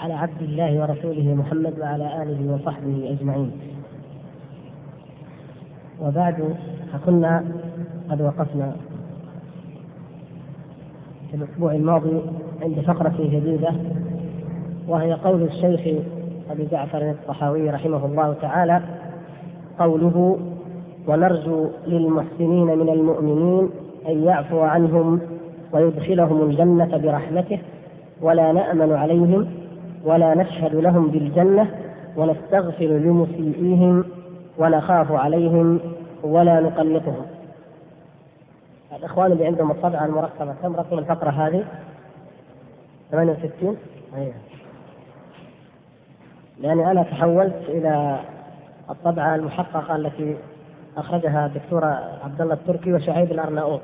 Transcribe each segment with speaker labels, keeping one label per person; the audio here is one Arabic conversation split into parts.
Speaker 1: على عبد الله ورسوله محمد وعلى آله وصحبه أجمعين. وبعد فكنا قد وقفنا في الأسبوع الماضي عند فقرة جديدة وهي قول الشيخ أبي جعفر الطحاوي رحمه الله تعالى قوله ونرجو للمحسنين من المؤمنين أن يعفو عنهم ويدخلهم الجنة برحمته ولا نأمن عليهم ولا نشهد لهم بالجنة ونستغفر لمسيئيهم ونخاف عليهم ولا نقلقهم. الإخوان اللي عندهم الطبعة المركبة كم رقم الفقرة هذه؟ 68 أيوه. لأني أنا تحولت إلى الطبعة المحققة التي أخرجها الدكتور عبد الله التركي وشعيب الأرناؤوط.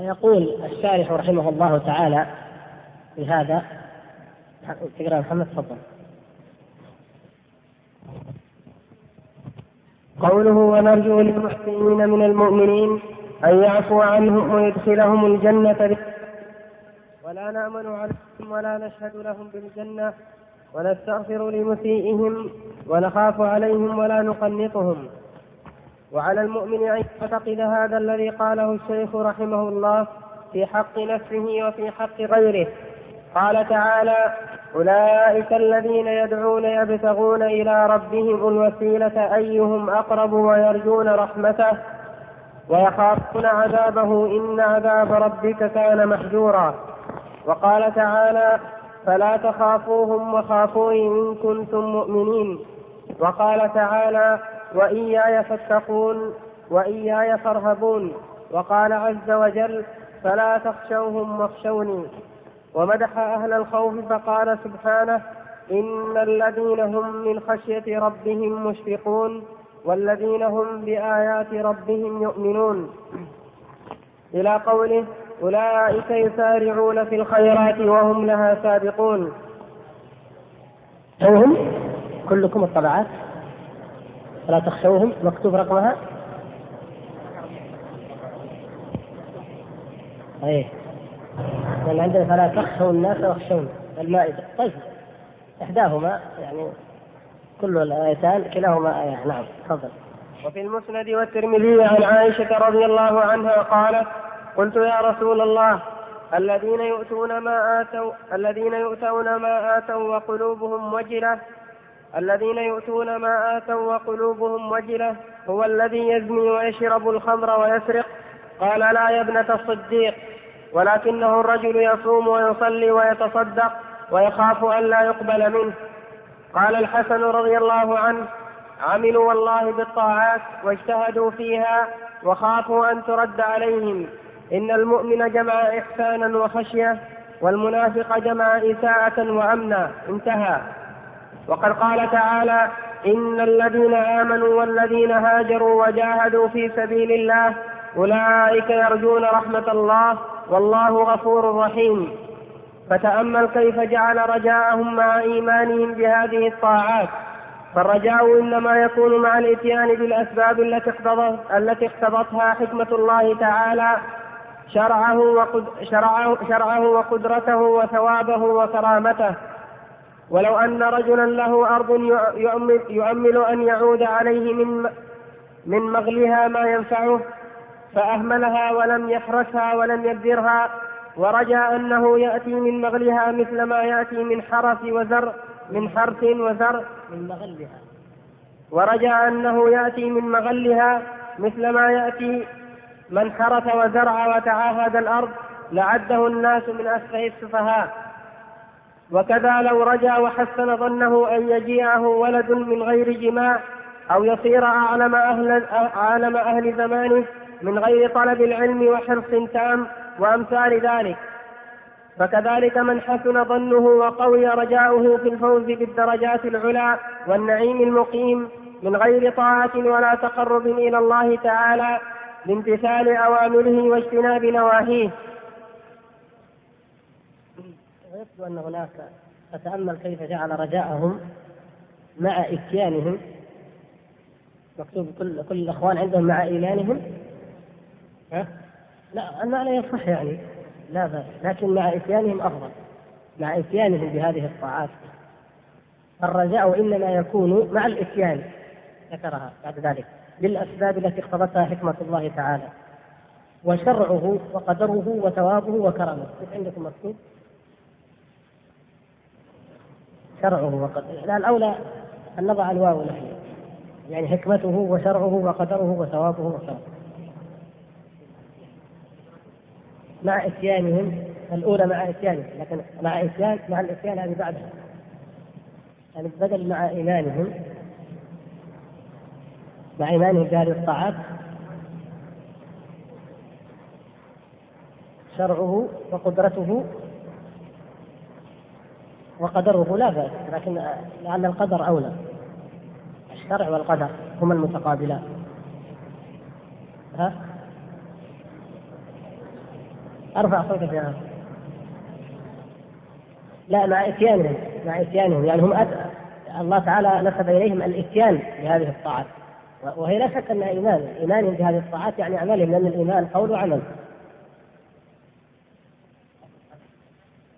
Speaker 1: يقول الشارح رحمه الله تعالى في هذا. تقرأ محمد تفضل.
Speaker 2: قوله ونرجو للمحسنين من المؤمنين أن يعفو عنهم ويدخلهم الجنة ولا نأمن عليهم ولا نشهد لهم بالجنة ونستغفر لمسيئهم ونخاف عليهم ولا نقنطهم. وعلى المؤمن أن يعتقد هذا الذي قاله الشيخ رحمه الله في حق نفسه وفي حق غيره. قال تعالى أولئك الذين يدعون يبتغون إلى ربهم الوسيلة أيهم أقرب ويرجون رحمته ويخافون عذابه إن عذاب ربك كان محجورا. وقال تعالى فلا تخافوهم وخافوني إن كنتم مؤمنين. وقال تعالى وإياي فاتقون وإياي فارهبون. وقال عز وجل فلا تخشوهم واخشوني. ومدح أهل الخوف فقال سبحانه إن الذين هم من خشية ربهم مشفقون والذين هم بآيات ربهم يؤمنون. إلى قوله أولئك يسارعون في الخيرات وهم لها سابقون.
Speaker 1: هم كلكم الطبعات. فلا تخشوهم مكتوب رقمها. إيه لأن عندنا فلا تخشوا الناس واخشون المائدة. طيب. إحداهما يعني كل الآيتان كلاهما آية. نعم تفضل.
Speaker 2: وفي المسند والترمذي عن عائشة رضي الله عنها قالت قلت يا رسول الله الذين يؤتون ما آتوا الذين يؤتون ما آتوا وقلوبهم وجلة الذين يؤتون ما آتوا وقلوبهم وجلة هو الذي يزني ويشرب الخمر ويسرق. قال لا يا ابنة الصديق ولكنه الرجل يصوم ويصلي ويتصدق ويخاف أن لا يقبل منه. قال الحسن رضي الله عنه عملوا والله بالطاعات واجتهدوا فيها وخافوا أن ترد عليهم. إن المؤمن جمع إحسانا وخشية والمنافق جمع إساءة وأمنا. انتهى. وقد قال تعالى إن الذين آمنوا والذين هاجروا وجاهدوا في سبيل الله أولئك يرجون رحمة الله والله غفور رحيم. فتأمل كيف جعل رجاءهم مع إيمانهم بهذه الطاعات. فالرجاء إنما يكون مع الإتيان بالأسباب التي اقتضت التي اقتضتها حكمة الله تعالى شرعه, شرعه وقدرته وثوابه وكرامته. ولو أن رجلا له أرض يؤمل, يؤمل أن يعود عليه من من مغلها ما ينفعه فأهملها ولم يحرسها ولم يبذرها ورجى أنه يأتي من مغلها مثل ما يأتي من حرث وزر من حرث وزر.
Speaker 1: من مغلها.
Speaker 2: ورجى أنه يأتي من مغلها مثل ما يأتي من حرث وزرع وتعاهد الأرض لعده الناس من أسفه السفهاء. وكذا لو رجا وحسن ظنه أن يجيئه ولد من غير جماع أو يصير أعلم أهل, أعلم أهل زمانه من غير طلب العلم وحرص تام وأمثال ذلك. فكذلك من حسن ظنه وقوي رجاؤه في الفوز بالدرجات العلى والنعيم المقيم من غير طاعة ولا تقرب إلى الله تعالى بامتثال أوامره واجتناب نواهيه.
Speaker 1: ويبدو أن هناك أتأمل كيف جعل رجاءهم مع إتيانهم. مكتوب كل كل الإخوان عندهم مع إيمانهم. ها؟ لا المعنى يصح يعني. لا بأس. لكن مع إتيانهم أفضل. مع إتيانهم بهذه الطاعات. الرجاء إنما يكون مع الإتيان ذكرها بعد ذلك بالأسباب التي اقتضتها حكمة الله تعالى. وشرعه وقدره وثوابه وكرمه. عندكم مكتوب؟ شرعه وقدره الأولى أن نضع الواو نحن. يعني حكمته وشرعه وقدره وثوابه وكرمه مع إتيانهم الأولى مع إتيانهم لكن مع اتيان مع الإتيان هذه بعدها. يعني بدل مع إيمانهم مع إيمانهم بهذه الطاعات شرعه وقدرته وقدره لا بأس لكن لعل القدر أولى. الشرع والقدر هما المتقابلان. ها؟ أرفع صوتك يا لا مع إتيانهم مع إتيانهم. يعني هم أت... الله تعالى نسب إليهم الإتيان بهذه الطاعات. وهي لا شك أنها إيمان. ايمانهم بهذه الطاعات يعني اعمالهم لأن الإيمان قول وعمل.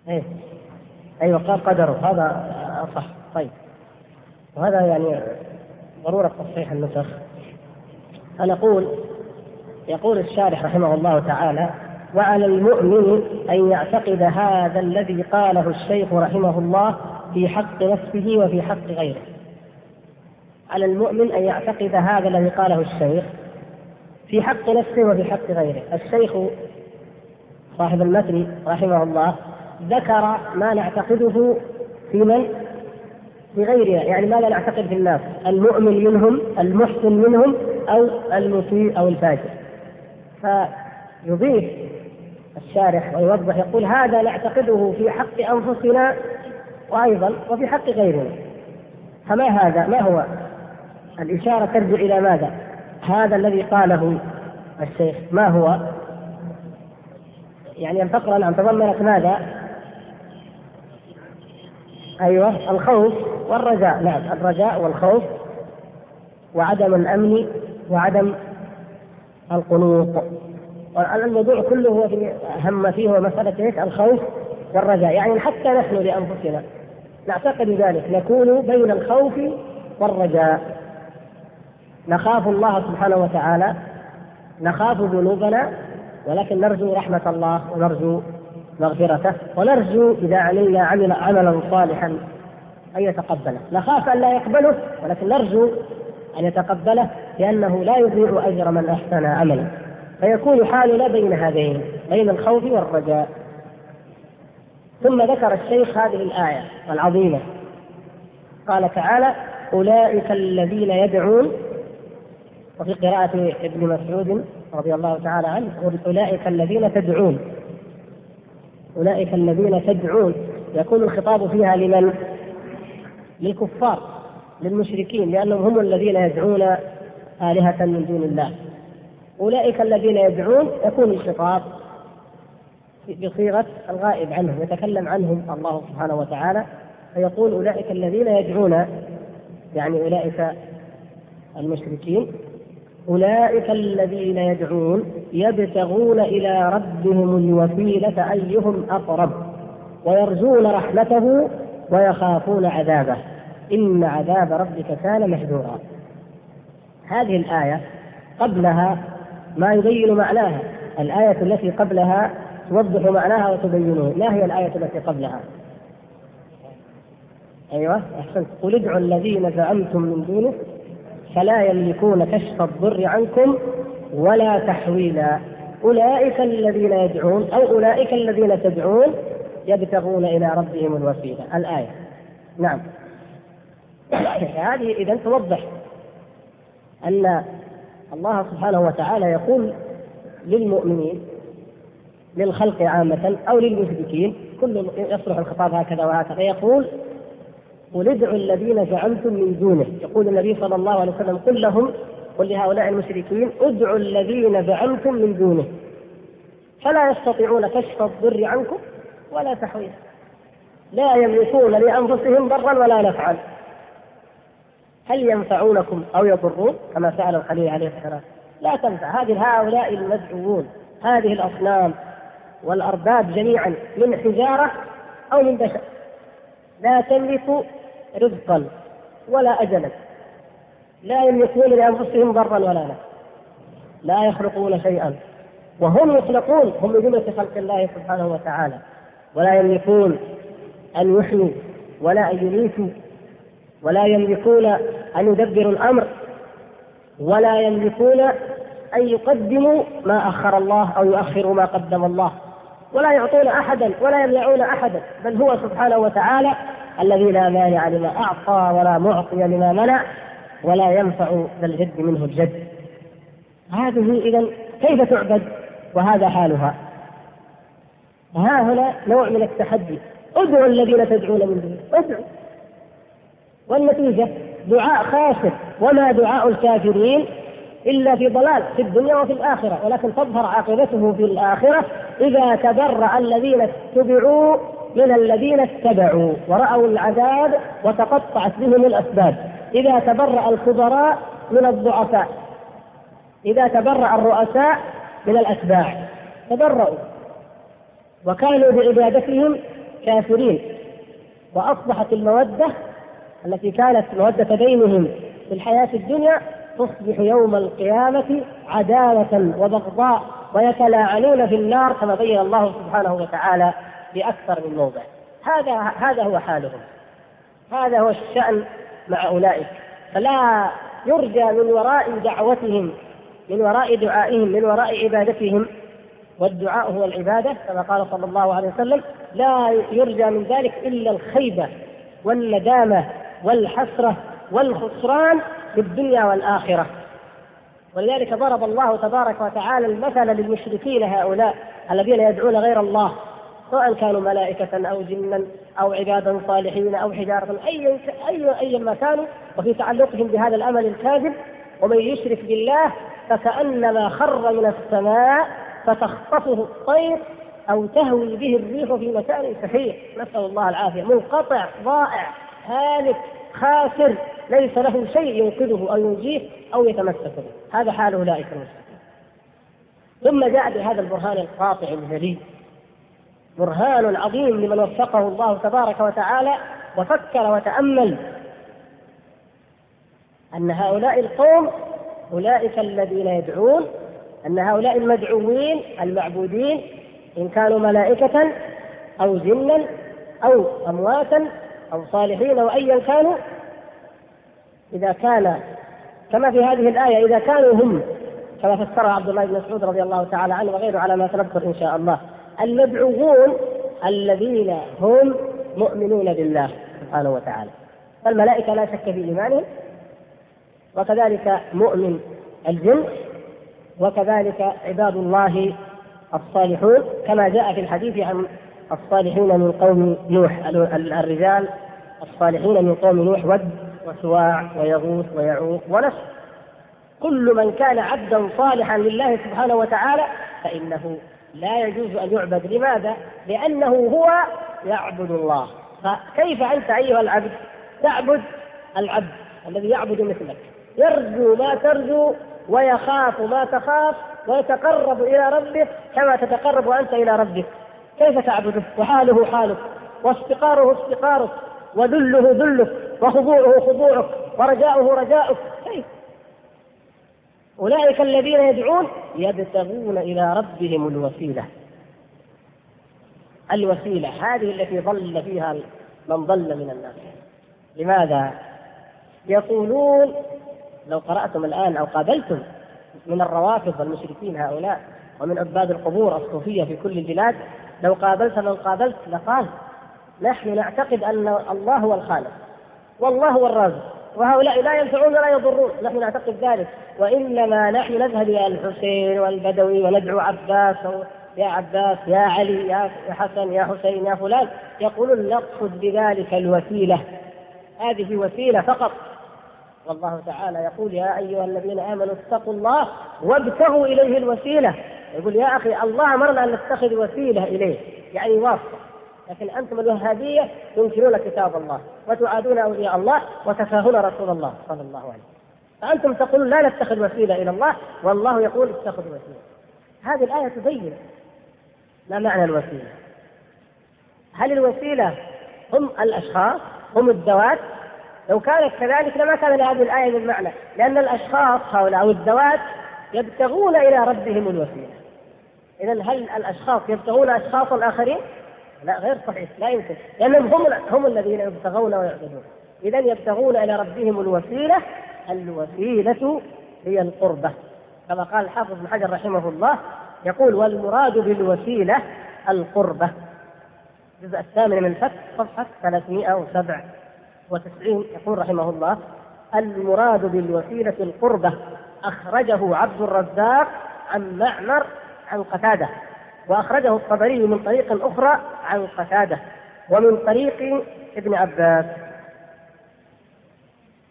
Speaker 1: إيه؟ أيوه قال قدره. هذا صح. طيب. وهذا يعني ضرورة تصحيح النسخ. فنقول يقول الشارح رحمه الله تعالى وعلى المؤمن أن يعتقد هذا الذي قاله الشيخ رحمه الله في حق نفسه وفي حق غيره. على المؤمن أن يعتقد هذا الذي قاله الشيخ في حق نفسه وفي حق غيره. الشيخ صاحب المتن رحمه الله ذكر ما نعتقده في من؟ في غيرنا يعني ماذا نعتقد في الناس؟ المؤمن منهم المحسن منهم أو المسيء أو الفاجر. فيضيف الشارح ويوضح يقول هذا نعتقده في حق أنفسنا وأيضا وفي حق غيرنا. فما هذا؟ ما هو؟ الإشارة ترجع إلى ماذا؟ هذا الذي قاله الشيخ ما هو؟ يعني الفقره نعم تضمنت ماذا؟ أيوه الخوف والرجاء. نعم الرجاء والخوف وعدم الأمن وعدم القنوط. الموضوع كله هو في هم فيه هو مسألة إيش؟ الخوف والرجاء، يعني حتى نحن لأنفسنا نعتقد ذلك. نكون بين الخوف والرجاء. نخاف الله سبحانه وتعالى نخاف ذنوبنا ولكن نرجو رحمة الله ونرجو مغفرته ونرجو إذا عملنا عمل عملا صالحا أن يتقبله. نخاف أن لا يقبله ولكن نرجو أن يتقبله لأنه لا يضيع أجر من أحسن عملا فيكون حالنا بين هذين بين الخوف والرجاء. ثم ذكر الشيخ هذه الآية العظيمة. قال تعالى أولئك الذين يدعون وفي قراءة ابن مسعود رضي الله تعالى عنه أولئك الذين تدعون. أولئك الذين تدعون يكون الخطاب فيها لمن؟ للكفار للمشركين لأنهم هم الذين يدعون آلهة من دون الله أولئك الذين يدعون يكون الخطاب بصيغة الغائب عنهم يتكلم عنهم الله سبحانه وتعالى فيقول أولئك الذين يدعون يعني أولئك المشركين أولئك الذين يدعون يبتغون إلى ربهم الوسيلة أيهم أقرب ويرجون رحمته ويخافون عذابه. إن عذاب ربك كان محذورا. هذه الآية قبلها ما يبين معناها. الآية التي قبلها توضح معناها وتبينه. ما هي الآية التي قبلها؟ أيوة أحسنت. قل ادعوا الذين زعمتم من دونه فلا يملكون كشف الضر عنكم ولا تحويلا. أولئك الذين يدعون أو أولئك الذين تدعون يبتغون إلى ربهم الوسيلة. الآية. نعم. هذه إذا توضح أن الله سبحانه وتعالى يقول للمؤمنين للخلق عامة أو للمشركين كل يصلح الخطاب هكذا وهكذا يقول قل ادعوا الذين زعمتم من دونه. يقول النبي صلى الله عليه وسلم قل لهم قل لهؤلاء المشركين ادعوا الذين زعمتم من دونه. فلا يستطيعون كشف الضر عنكم ولا تحويله. لا يملكون لأنفسهم ضرا ولا نفعا. هل ينفعونكم أو يضرون؟ كما سأل الخليل عليه السلام لا تنفع. هذه هؤلاء المدعوون. هذه الأصنام والأرباب جميعا من حجارة أو من بشر. لا تملك رزقا ولا أجلا. لا يملكون لأنفسهم ضرا ولا نفعا لا يخلقون شيئا. وهم يخلقون هم من جملة خلق الله سبحانه وتعالى. ولا يملكون أن يحيوا ولا أن يميتوا. ولا يملكون أن يدبروا الأمر. ولا يملكون أن يقدموا ما أخر الله أو يؤخروا ما قدم الله. ولا يعطون أحدا ولا يمنعون أحدا. بل هو سبحانه وتعالى الذي لا مانع لما أعطى ولا معطي لما منع ولا ينفع ذا الجد منه الجد. هذه إذا كيف تعبد؟ وهذا حالها. ها هنا نوع من التحدي. ادعوا الذين تدعون من دونه ادعوا والنتيجة دعاء خاسر. وما دعاء الكافرين إلا في ضلال في الدنيا وفي الآخرة. ولكن تظهر عاقبته في الآخرة إذا تبرأ الذين اتبعوا من الذين اتبعوا ورأوا العذاب وتقطعت بهم الأسباب. إذا تبرأ الكبراء من الضعفاء. إذا تبرأ الرؤساء من الأتباع. تبرأوا وكانوا بعبادتهم كافرين. وأصبحت المودة التي كانت مودة بينهم في الحياة الدنيا تصبح يوم القيامة عداوة وبغضاء ويتلاعنون في النار كما بين الله سبحانه وتعالى. بأكثر من موضع. هذا هذا هو حالهم. هذا هو الشأن مع أولئك. فلا يرجى من وراء دعوتهم من وراء دعائهم من وراء عبادتهم. والدعاء هو العبادة كما قال صلى الله عليه وسلم لا يرجى من ذلك إلا الخيبة والندامة والحسرة والخسران في الدنيا والآخرة. ولذلك ضرب الله تبارك وتعالى المثل للمشركين هؤلاء الذين يدعون غير الله. سواء كانوا ملائكة أو جنا أو عبادا صالحين أو حجارة أي أي أي ما كانوا وفي تعلقهم بهذا الأمل الكاذب ومن يشرك بالله فكأنما خر من السماء فتخطفه الطير أو تهوي به الريح في مكان سحيق. نسأل الله العافية. منقطع ضائع هالك خاسر ليس له شيء ينقذه أو ينجيه أو يتمسك به. هذا حال أولئك المشركين ثم جاء بهذا البرهان القاطع الجليل. برهان عظيم لمن وفقه الله تبارك وتعالى وفكر وتأمل أن هؤلاء القوم أولئك الذين يدعون أن هؤلاء المدعوين المعبودين إن كانوا ملائكة أو جنا أو أمواتا أو صالحين أو أيا كانوا إذا كان كما في هذه الآية إذا كانوا هم كما فسرها عبد الله بن مسعود رضي الله تعالى عنه وغيره على ما سنذكر إن شاء الله. المدعوون الذين هم مؤمنون بالله سبحانه وتعالى. فالملائكة لا شك في إيمانهم وكذلك مؤمن الجن وكذلك عباد الله الصالحون كما جاء في الحديث عن الصالحين من قوم نوح الرجال الصالحين من قوم نوح ود وسواع ويغوث ويعوق ونسر كل من كان عبدا صالحا لله سبحانه وتعالى فإنه لا يجوز أن يعبد. لماذا؟ لأنه هو يعبد الله. فكيف أنت أيها العبد تعبد العبد الذي يعبد مثلك؟ يرجو ما ترجو ويخاف ما تخاف ويتقرب إلى ربه كما تتقرب أنت إلى ربك. كيف تعبده؟ وحاله حالك وافتقاره استقارك وذله ذلك وخضوعه خضوعك ورجاؤه رجاؤك أولئك الذين يدعون يبتغون إلى ربهم الوسيلة. الوسيلة هذه التي ضل فيها من ضل من الناس. لماذا؟ يقولون لو قرأتم الآن أو قابلتم من الروافض والمشركين هؤلاء ومن عباد القبور الصوفية في كل البلاد لو قابلت من قابلت لقال نحن نعتقد أن الله هو الخالق والله هو الرازق. وهؤلاء لا ينفعون ولا يضرون. نحن نعتقد ذلك. وإنما نحن نذهب إلى الحسين والبدوي وندعو عباس يا عباس يا علي يا حسن يا حسين يا فلان. يقولون نقصد بذلك الوسيلة. هذه وسيلة فقط. والله تعالى يقول يا أيها الذين آمنوا اتقوا الله وابتغوا إليه الوسيلة. يقول يا أخي الله أمرنا أن نتخذ وسيلة إليه. يعني واسطة. لكن أنتم الوهابية تنكرون كتاب الله وتعادون أولياء الله وتفاهون رسول الله صلى الله عليه وسلم. فأنتم تقولون لا نتخذ وسيلة إلى الله والله يقول اتخذوا وسيلة. هذه الآية تبين ما معنى الوسيلة. هل الوسيلة هم الأشخاص؟ هم الذوات؟ لو كانت كذلك لما كان لهذه الآية من معنى. لأن الأشخاص هؤلاء أو الذوات يبتغون إلى ربهم الوسيلة. إذا هل الأشخاص يبتغون أشخاص الآخرين؟ لا غير صحيح لا يمكن. لأنهم هم هم الذين يبتغون ويعبدون إذا يبتغون إلى ربهم الوسيلة. الوسيلة هي القربة. كما قال الحافظ بن حجر رحمه الله يقول والمراد بالوسيلة القربة. الجزء الثامن من الفتح صفحة 397 يقول رحمه الله المراد بالوسيلة القربة. أخرجه عبد الرزاق عن معمر عن قتادة. وأخرجه الطبري من طريق أخرى عن قتادة ومن طريق ابن عباس.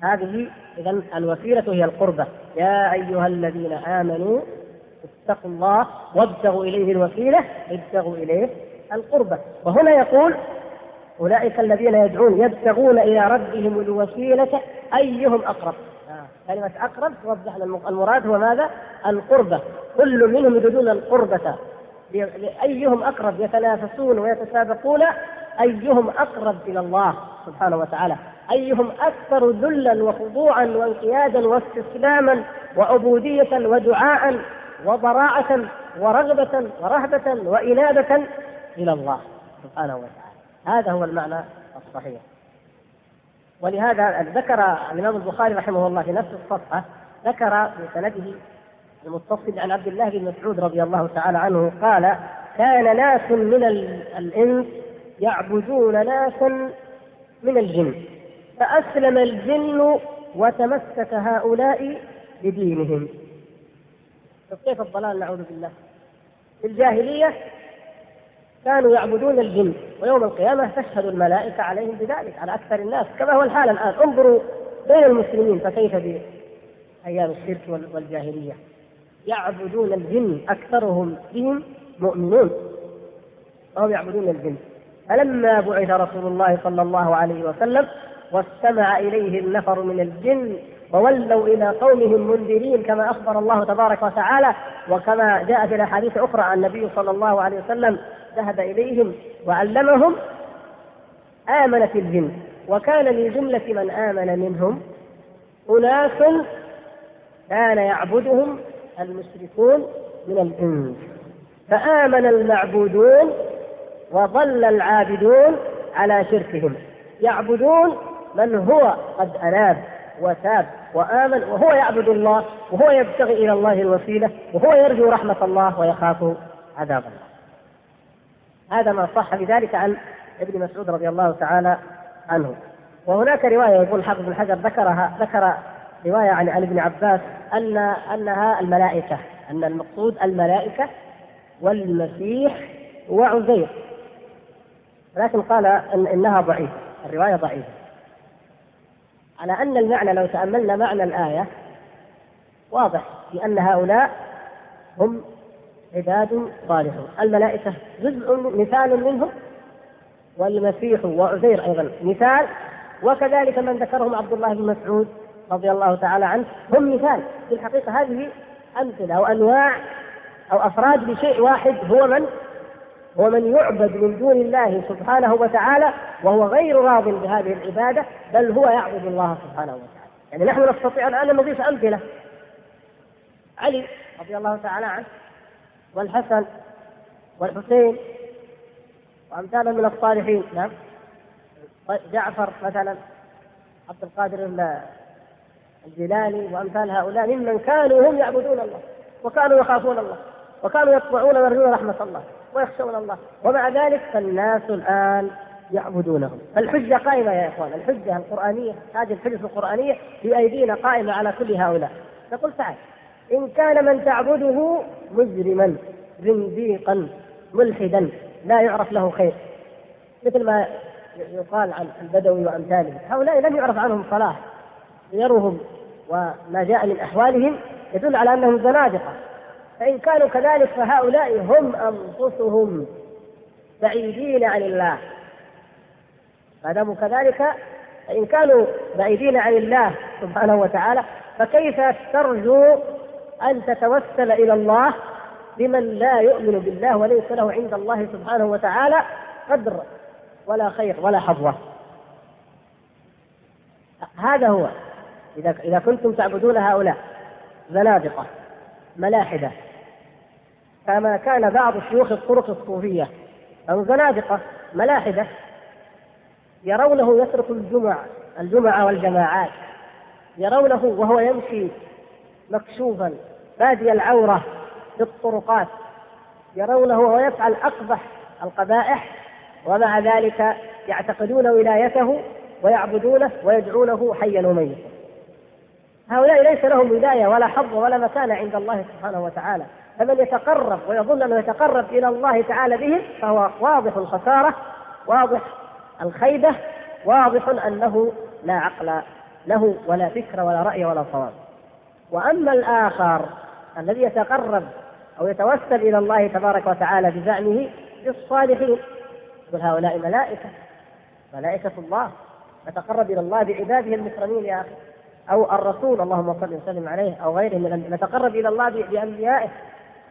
Speaker 1: هذه إذا الوسيلة هي القربة. يا أيها الذين آمنوا اتقوا الله وابتغوا إليه الوسيلة ابتغوا إليه القربة. وهنا يقول أولئك الذين يدعون يبتغون إلى ربهم الوسيلة أيهم أقرب؟ آه. كلمة أقرب توضح المراد هو ماذا؟ القربة. كل منهم يريدون القربة. أيهم أقرب يتنافسون ويتسابقون أيهم أقرب إلى الله سبحانه وتعالى أيهم أكثر ذلا وخضوعا وانقيادا واستسلاما وعبودية ودعاء وضراعة ورغبة ورهبة وإنابة إلى الله سبحانه وتعالى. هذا هو المعنى الصحيح. ولهذا ذكر الإمام البخاري رحمه الله في نفس الصفحة ذكر في سنده المتصل عن عبد الله بن مسعود رضي الله تعالى عنه قال كان ناس من الإنس يعبدون ناسا من الجن فأسلم الجن وتمسك هؤلاء بدينهم. كيف الضلال؟ نعوذ بالله. في الجاهلية كانوا يعبدون الجن ويوم القيامة تشهد الملائكة عليهم بذلك على أكثر الناس كما هو الحال الآن. انظروا بين المسلمين فكيف بأيام الشرك والجاهلية؟ يعبدون الجن أكثرهم بهم مؤمنون وهم يعبدون الجن. فلما بعث رسول الله صلى الله عليه وسلم واستمع إليه النفر من الجن وولوا إلى قومهم منذرين كما أخبر الله تبارك وتعالى وكما جاء في الأحاديث أخرى عن النبي صلى الله عليه وسلم ذهب إليهم وعلمهم آمنت الجن. وكان من جملة من آمن منهم أناس كان يعبدهم المشركون من الإنس. فآمن المعبودون وضل العابدون على شركهم. يعبدون من هو قد أناب وتاب وآمن وهو يعبد الله وهو يبتغي إلى الله الوسيلة وهو يرجو رحمة الله ويخاف عذاب الله. هذا ما صح بذلك عن ابن مسعود رضي الله تعالى عنه. وهناك رواية يقول حافظ بن حجر ذكرها ذكر رواية عن عن ابن عباس أن أنها الملائكة أن المقصود الملائكة والمسيح وعزير. لكن قال إن إنها ضعيفة الرواية ضعيفة. على أن المعنى لو تأملنا معنى الآية واضح أن هؤلاء هم عباد صالحون. الملائكة جزء مثال منهم والمسيح وعزير أيضا مثال وكذلك من ذكرهم عبد الله بن مسعود رضي الله تعالى عنه هم مثال. في الحقيقة هذه أمثلة أو أنواع أو أفراد لشيء واحد هو من؟ هو من يعبد من دون الله سبحانه وتعالى وهو غير راض بهذه العبادة بل هو يعبد الله سبحانه وتعالى. يعني نحن نستطيع الآن أن نضيف أمثلة. علي رضي الله تعالى عنه والحسن والحسين وأمثال من الصالحين. نعم. جعفر مثلا عبد القادر الجيلاني وأمثال هؤلاء ممن كانوا هم يعبدون الله وكانوا يخافون الله وكانوا يطمعون ويرجون رحمة الله ويخشون الله. ومع ذلك فالناس الآن يعبدونهم. الحجة قائمة يا إخوان. الحجة القرآنية هذه الحجة القرآنية في أيدينا قائمة على كل هؤلاء. نقول تعال إن كان من تعبده مجرما زنديقا ملحدا لا يعرف له خير. مثل ما يقال عن البدوي وأمثاله. هؤلاء لم يعرف عنهم صلاح. سيرهم وما جاء من أحوالهم يدل على أنهم زنادقة. فإن كانوا كذلك فهؤلاء هم أنفسهم بعيدين عن الله. ما داموا كذلك فإن كانوا بعيدين عن الله سبحانه وتعالى فكيف ترجو أن تتوسل إلى الله بمن لا يؤمن بالله وليس له عند الله سبحانه وتعالى قدر ولا خير ولا حظوة؟ هذا هو. إذا إذا كنتم تعبدون هؤلاء زنادقة ملاحدة. كما كان بعض شيوخ الطرق الصوفية أو زنادقة ملاحدة يرونه يترك الجمع الجمعة والجماعات يرونه وهو يمشي مكشوفا بادي العورة في الطرقات يرونه وهو يفعل أقبح القبائح ومع ذلك يعتقدون ولايته ويعبدونه ويدعونه حيا وميتا. هؤلاء ليس لهم ولايه ولا حظ ولا مكانة عند الله سبحانه وتعالى. فمن يتقرب ويظن أنه يتقرب إلى الله تعالى بهم فهو واضح الخسارة واضح الخيبة واضح أنه لا عقل له ولا فكر ولا رأي ولا صواب. وأما الآخر الذي يتقرب أو يتوسل إلى الله تبارك وتعالى بزعمه بالصالحين يقول هؤلاء ملائكة ملائكة الله نتقرب إلى الله بعباده المكرمين يا أخي. أو الرسول اللهم صل وسلم عليه أو غيره من نتقرب إلى الله بأنبيائه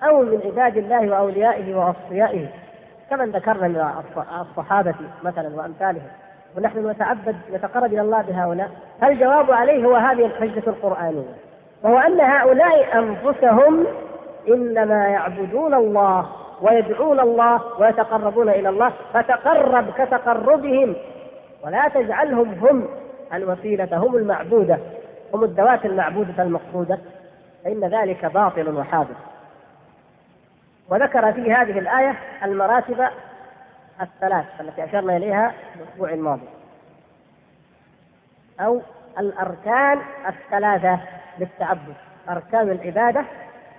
Speaker 1: أو من عباد الله وأوليائه وأصفيائه. كمن ذكرنا من الصحابة مثلا وأمثالهم. ونحن نتعبد نتقرب إلى الله بهؤلاء. فالجواب عليه هو هذه الحجة القرآنية؟ وهو أن هؤلاء أنفسهم إنما يعبدون الله ويدعون الله ويتقربون إلى الله فتقرب كتقربهم. ولا تجعلهم هم الوسيلة هم المعبودة. هم الذوات المعبودة المقصودة فإن ذلك باطل وحادث. وذكر في هذه الآية المراتب الثلاث التي أشرنا إليها الأسبوع الماضي. أو الأركان الثلاثة للتعبد أركان العبادة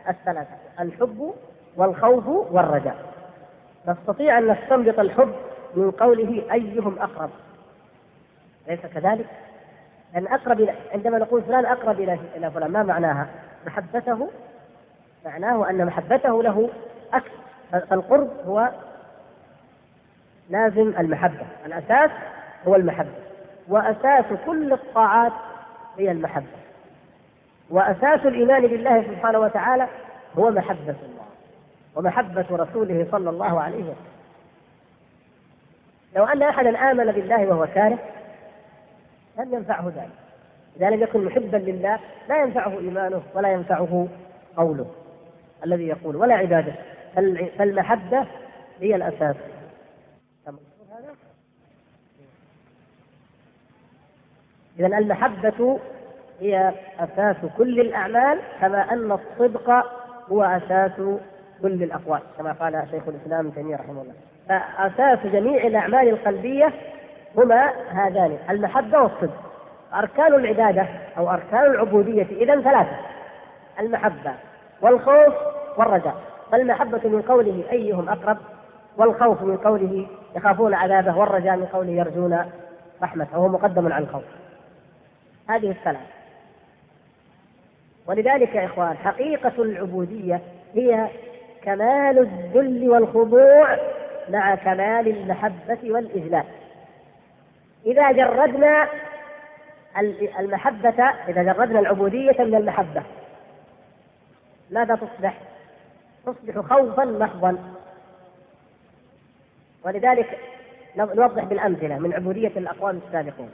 Speaker 1: الثلاثة الحب والخوف والرجاء. نستطيع أن نستنبط الحب من قوله أيهم أقرب؟ ليس كذلك؟ لأن أقرب إلى عندما نقول فلان أقرب إلى إلى فلان ما معناها؟ محبته معناه أن محبته له أكثر. فالقرب هو لازم المحبة. الأساس هو المحبة. وأساس كل الطاعات هي المحبة. وأساس الإيمان بالله سبحانه وتعالى هو محبة الله ومحبة رسوله صلى الله عليه وسلم. لو أن أحدا آمن بالله وهو كاره لم ينفعه ذلك؟ إذا لم يكن محبا لله لا ينفعه إيمانه ولا ينفعه قوله الذي يقول ولا عبادته فالمحبة هي الأساس. إذا المحبة هي أساس كل الأعمال كما أن الصدق هو أساس كل الأقوال كما قال شيخ الإسلام ابن تيمية رحمه الله. فأساس جميع الأعمال القلبية هما هذان المحبة والصدق. أركان العبادة أو أركان العبودية إذا ثلاثة. المحبة والخوف والرجاء. فالمحبة من قوله أيهم أقرب والخوف من قوله يخافون عذابه والرجاء من قوله يرجون رحمته. وهو مقدم عن الخوف. هذه الثلاث. ولذلك يا إخوان حقيقة العبودية هي كمال الذل والخضوع مع كمال المحبة والإجلال إذا جردنا المحبة إذا جردنا العبودية من المحبة ماذا تصبح؟ تصبح خوفا محضا ولذلك نوضح بالأمثلة من عبودية الأقوام السابقين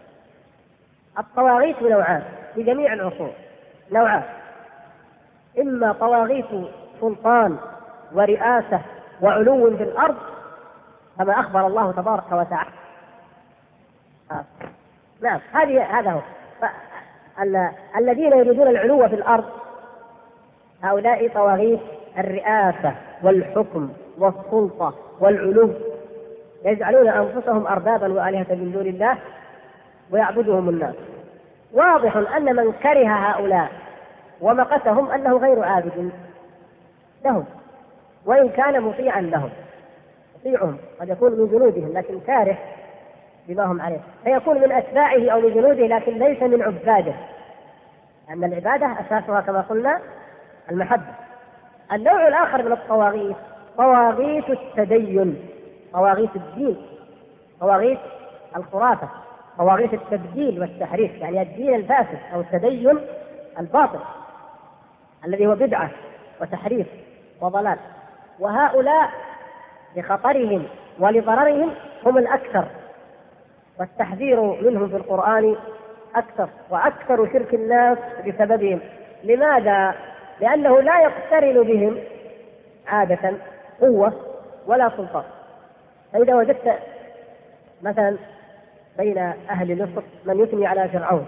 Speaker 1: الطواغيت نوعان في جميع العصور نوعان إما طواغيت سلطان ورئاسة وعلو في الأرض كما أخبر الله تبارك وتعالى. نعم. هذه هذا هو. الذين يريدون العلو في الأرض هؤلاء طواغيت الرئاسة والحكم والسلطة والعلو. يجعلون أنفسهم اربابا وآلهة من دون الله ويعبدهم الناس. واضح أن من كره هؤلاء ومقتهم أنه غير عابد لهم وإن كان مطيعا لهم يطيعهم قد يكون من جنودهم لكن كاره بما هم عليه. فيكون من أتباعه أو من جنوده لكن ليس من عباده. أن العبادة أساسها كما قلنا المحبة. النوع الآخر من الطواغيت طواغيت التدين طواغيت الدين طواغيت الخرافة طواغيت التبديل والتحريف يعني الدين الفاسد أو التدين الباطل الذي هو بدعة وتحريف وضلال. وهؤلاء لخطرهم ولضررهم هم الأكثر. والتحذير منهم في القرآن أكثر وأكثر شرك الناس بسببهم. لماذا؟ لأنه لا يقترن بهم عادة قوة ولا سلطان. فإذا وجدت مثلا بين أهل مصر من يثني على فرعون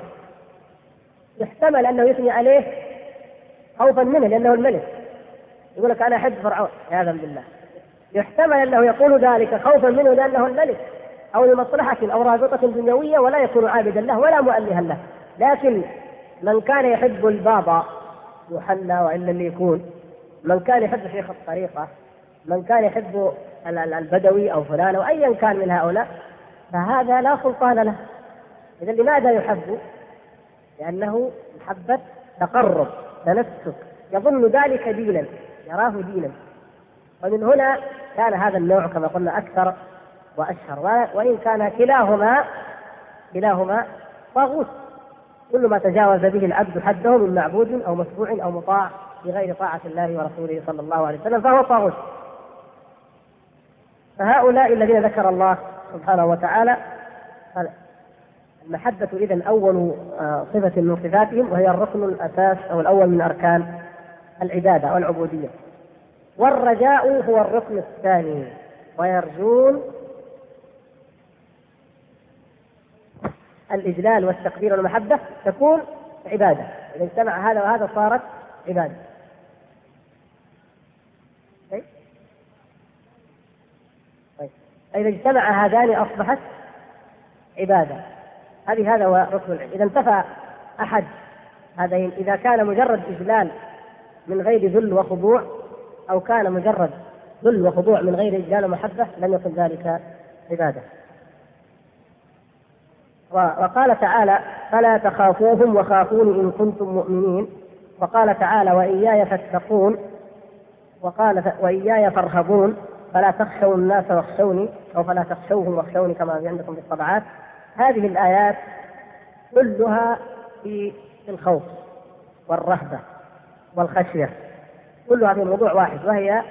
Speaker 1: يحتمل أنه يثني عليه خوفا منه لأنه الملك. يقول لك أنا أحب فرعون عياذا بالله. يحتمل أنه يقول ذلك خوفا منه لأنه الملك. أو لمصلحة أو رابطة دنيوية ولا يكون عابدا له ولا مؤلها له. لكن من كان يحب البابا يوحنا وإلا اللي يكون من كان يحب شيخ الطريقة من كان يحب البدوي أو فلان أو أيا كان من هؤلاء فهذا لا سلطان له. إذا لماذا يحب؟ لأنه محبة تقرب تنسك يظن ذلك دينا يراه دينا. ومن هنا كان هذا النوع كما قلنا أكثر وأشهر. وإن كان كلاهما كلاهما طاغوت. كل ما تجاوز به العبد حده من معبود أو متبوع أو مطاع بغير طاعة الله ورسوله صلى الله عليه وسلم فهو طاغوت. فهؤلاء الذين ذكر الله سبحانه وتعالى المحبة إذا أول آه، صفة من صفاتهم وهي الركن الأساس أو الأول من أركان العبادة والعبودية. والرجاء هو الركن الثاني ويرجون الإجلال والتقدير والمحبة تكون عبادة. إذا اجتمع هذا وهذا صارت عبادة. طيب, طيب. اجتمع هذان أصبحت عبادة. هذه هذا هو ركن العلم. إذا انتفى أحد هذين إذا كان مجرد إجلال من غير ذل وخضوع أو كان مجرد ذل وخضوع من غير إجلال ومحبة لم يكن ذلك عبادة. وقال تعالى فلا تخافوهم وخافوني إن كنتم مؤمنين. وقال تعالى وإياي فاتقون. وقال وإياي فارهبون. فلا تخشوا الناس واخشوني أو فلا تخشوهم واخشوني كما عندكم في الطبعات. هذه الآيات كلها في الخوف والرهبة والخشية. كلها في موضوع واحد وهي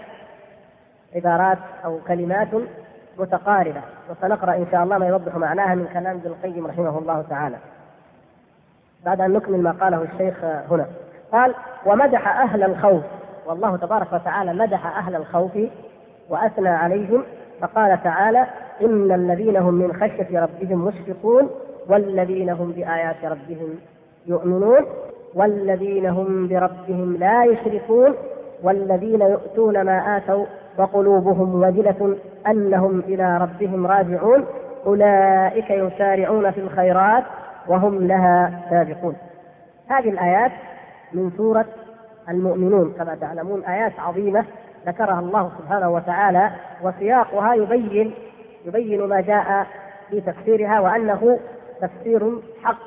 Speaker 1: عبارات أو كلمات متقاربة. وسنقرأ إن شاء الله ما يوضح معناها من كلام ابن القيم رحمه الله تعالى. بعد أن نكمل ما قاله الشيخ هنا. قال ومدح أهل الخوف. والله تبارك وتعالى مدح أهل الخوف وأثنى عليهم فقال تعالى إن الذين هم من خشية ربهم مشفقون والذين هم بآيات ربهم يؤمنون والذين هم بربهم لا يشركون والذين يؤتون ما آتوا وقلوبهم وجلة أنهم إلى ربهم راجعون. أولئك يسارعون في الخيرات وهم لها سابقون. هذه الآيات من سورة المؤمنون. كما تعلمون آيات عظيمة ذكرها الله سبحانه وتعالى وسياقها يبين يبين ما جاء في تفسيرها وأنه تفسير حق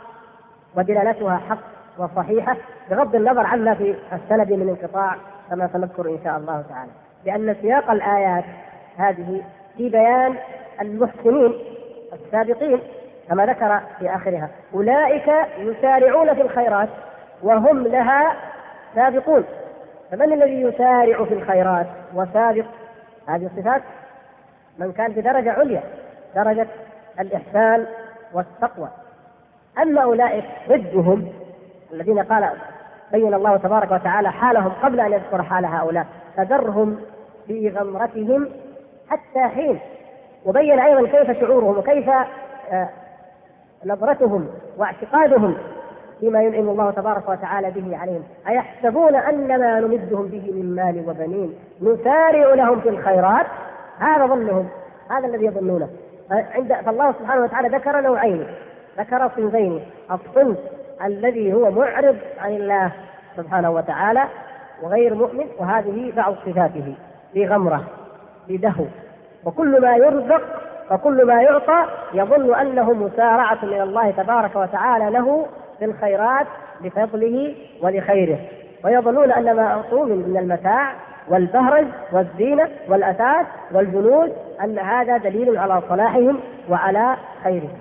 Speaker 1: ودلالتها حق وصحيحة بغض النظر عما في السند من انقطاع كما سنذكر إن شاء الله تعالى. لأن سياق الآيات هذه في بيان المحسنين السابقين كما ذكر في آخرها. أولئك يسارعون في الخيرات وهم لها سابقون. فمن الذي يسارع في الخيرات وسابق هذه الصفات؟ من كان في درجة عليا درجة الإحسان والتقوى. أما أولئك ضدهم الذين قال بين الله تبارك وتعالى حالهم قبل أن يذكر حال هؤلاء. فذرهم في غمرتهم حتى حين. وبين أيضا كيف شعورهم وكيف آه، نظرتهم واعتقادهم فيما ينعم الله تبارك وتعالى به عليهم. أيحسبون أن ما نمدهم به من مال وبنين؟ نسارع لهم في الخيرات. هذا ظنهم هذا الذي يظنونه. عند فالله سبحانه وتعالى ذكر نوعين. ذكر صنفين. الصنف الذي هو معرض عن الله سبحانه وتعالى وغير مؤمن وهذه بعض صفاته في غمرة في دهو. وكل ما يرزق وكل ما يعطى يظن أنه مسارعة من الله تبارك وتعالى له في الخيرات لفضله ولخيره. ويظنون أن ما اعطوا من المتاع والبهرج والزينة والأثاث والجنود أن هذا دليل على صلاحهم وعلى خيرهم.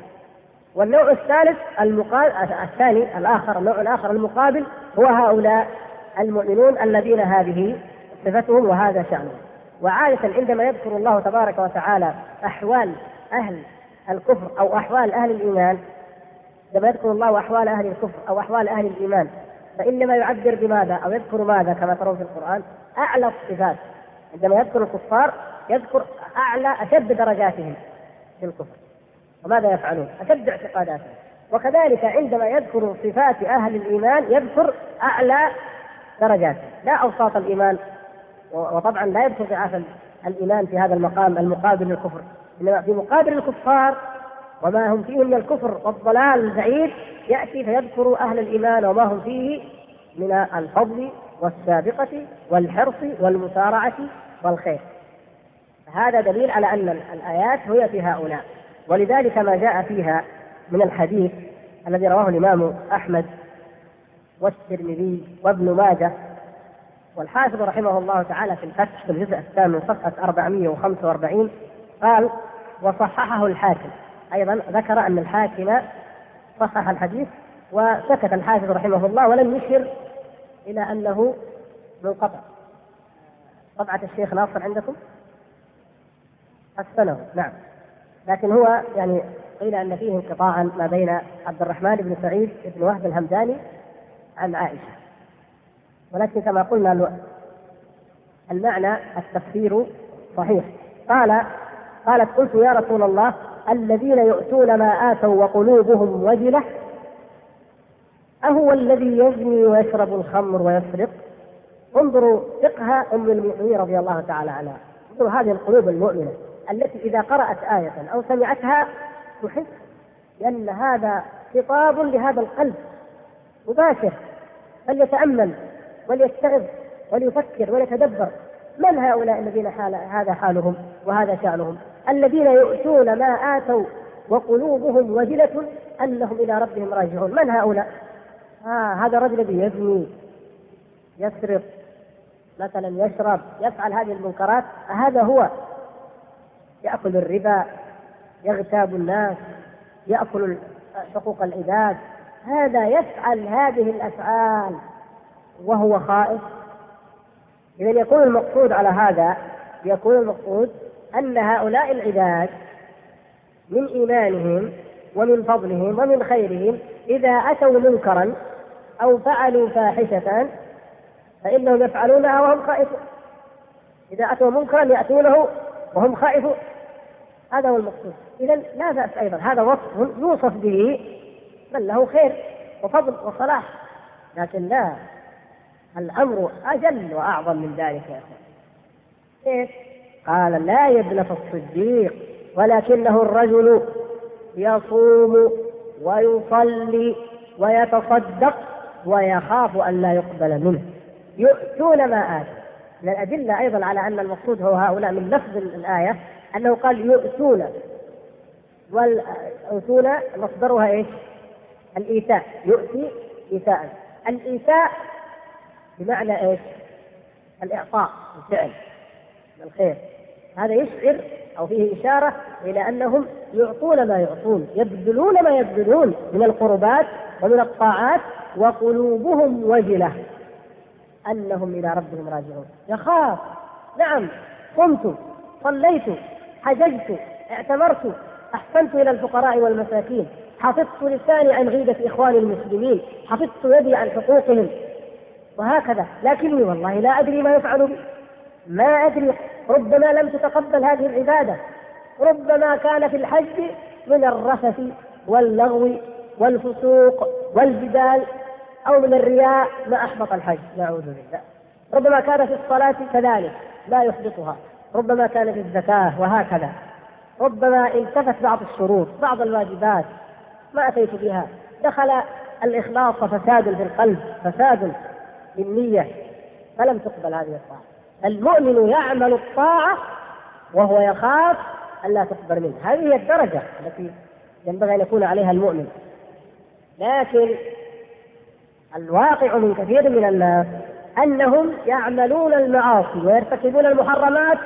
Speaker 1: والنوع الثالث المقابل الثاني الآخر النوع الآخر المقابل هو هؤلاء. المؤمنون الذين هذه صفتهم وهذا شأنهم. وعادة عندما يذكر الله تبارك وتعالى أحوال أهل الكفر أو أحوال أهل الإيمان عندما يذكر الله أحوال أهل الكفر أو أحوال أهل الإيمان فإنما يعبر بماذا أو يذكر ماذا كما ترون في القرآن؟ أعلى الصفات. عندما يذكر الكفار يذكر أعلى أشد درجاتهم في الكفر. وماذا يفعلون؟ أشد اعتقاداتهم. وكذلك عندما يذكر صفات أهل الإيمان يذكر أعلى درجات. لا أوساط الإيمان وطبعا لا يذكر ضعاف الإيمان في هذا المقام المقابل للكفر. إنما في مقابل الكفار وما هم فيه من الكفر والضلال البعيد يأتي فيذكر أهل الإيمان وما هم فيه من الفضل والسابقة والحرص والمسارعة والخير. هذا دليل على أن الآيات هي في هؤلاء. ولذلك ما جاء فيها من الحديث الذي رواه الإمام أحمد والترمذي وابن ماجه والحافظ رحمه الله تعالى في الفتح في الجزء الثامن صفحة 445 قال وصححه الحاكم. أيضا ذكر أن الحاكم صحح الحديث وسكت الحافظ رحمه الله ولم يشر إلى أنه منقطع. طبعة الشيخ ناصر عندكم؟ حسنه نعم. لكن هو يعني قيل أن فيه انقطاعا ما بين عبد الرحمن بن سعيد بن وهب الهمداني عن عائشة. ولكن كما قلنا المعنى التفسير صحيح. قال قالت قلت يا رسول الله الذين يؤتون ما آتوا وقلوبهم وجلة أهو الذي يزني ويشرب الخمر ويسرق؟ انظروا فقه أم المؤمنين رضي الله تعالى عنها. انظروا هذه القلوب المؤمنة التي إذا قرأت آية أو سمعتها تحس لأن هذا خطاب لهذا القلب مباشر. فليتأمل وليتعظ وليفكر وليتدبر. من هؤلاء الذين حال هذا حالهم وهذا شأنهم؟ الذين يؤتون ما آتوا وقلوبهم وجلة أنهم إلى ربهم راجعون. من هؤلاء؟ آه هذا الرجل الذي يزني يسرق مثلا يشرب يفعل هذه المنكرات هذا هو. يأكل الربا يغتاب الناس يأكل حقوق العباد هذا يفعل هذه الأفعال وهو خائف. إذا يكون المقصود على هذا يكون المقصود أن هؤلاء العباد من إيمانهم ومن فضلهم ومن خيرهم إذا أتوا منكرا أو فعلوا فاحشة فإنهم يفعلونها وهم خائفون. إذا أتوا منكرا يأتونه وهم خائفون. هذا هو المقصود. إذا لا بأس أيضا. هذا وصف يوصف به بل له خير وفضل وصلاح. لكن لا الأمر أجل وأعظم من ذلك يا أخي كيف؟ قال لا ابنة الصديق ولكنه الرجل يصوم ويصلي ويتصدق ويخاف أن لا يقبل منه. يؤتون ما آتوا. من الأدلة أيضا على أن المقصود هو هؤلاء من لفظ الآية أنه قال يؤتون. والأوتون مصدرها إيش؟ الإيتاء يؤتي إيتاء الإيتاء بمعنى إيش؟ الإعطاء الفعل الخير. هذا يشعر أو فيه إشارة إلى أنهم يعطون ما يعطون يبذلون ما يبذلون من القربات ومن الطاعات وقلوبهم وجلة. أنهم إلى ربهم راجعون. يخاف. نعم قمت صليت حججت اعتمرت أحسنت إلى الفقراء والمساكين. حفظت لساني عن غيبة إخواني المسلمين حفظت يدي عن حقوقهم. وهكذا لكني والله لا أدري ما يفعل بي. ما أدري ربما لم تتقبل هذه العبادة. ربما كان في الحج من الرفث واللغو والفسوق والجدال أو من الرياء ما أحبط الحج. نعوذ بالله. ربما كان في الصلاة كذلك لا يحبطها. ربما كان في الزكاة وهكذا. ربما التفت بعض الشروط بعض الواجبات. ما أتيت بها. دخل الإخلاص فساد في القلب فساد بالنية. فلم تقبل هذه الطاعة. المؤمن يعمل الطاعة وهو يخاف ألا تقبل منه. هذه هي الدرجة التي ينبغي أن يكون عليها المؤمن. لكن الواقع من كثير من الناس أنهم يعملون المعاصي ويرتكبون المحرمات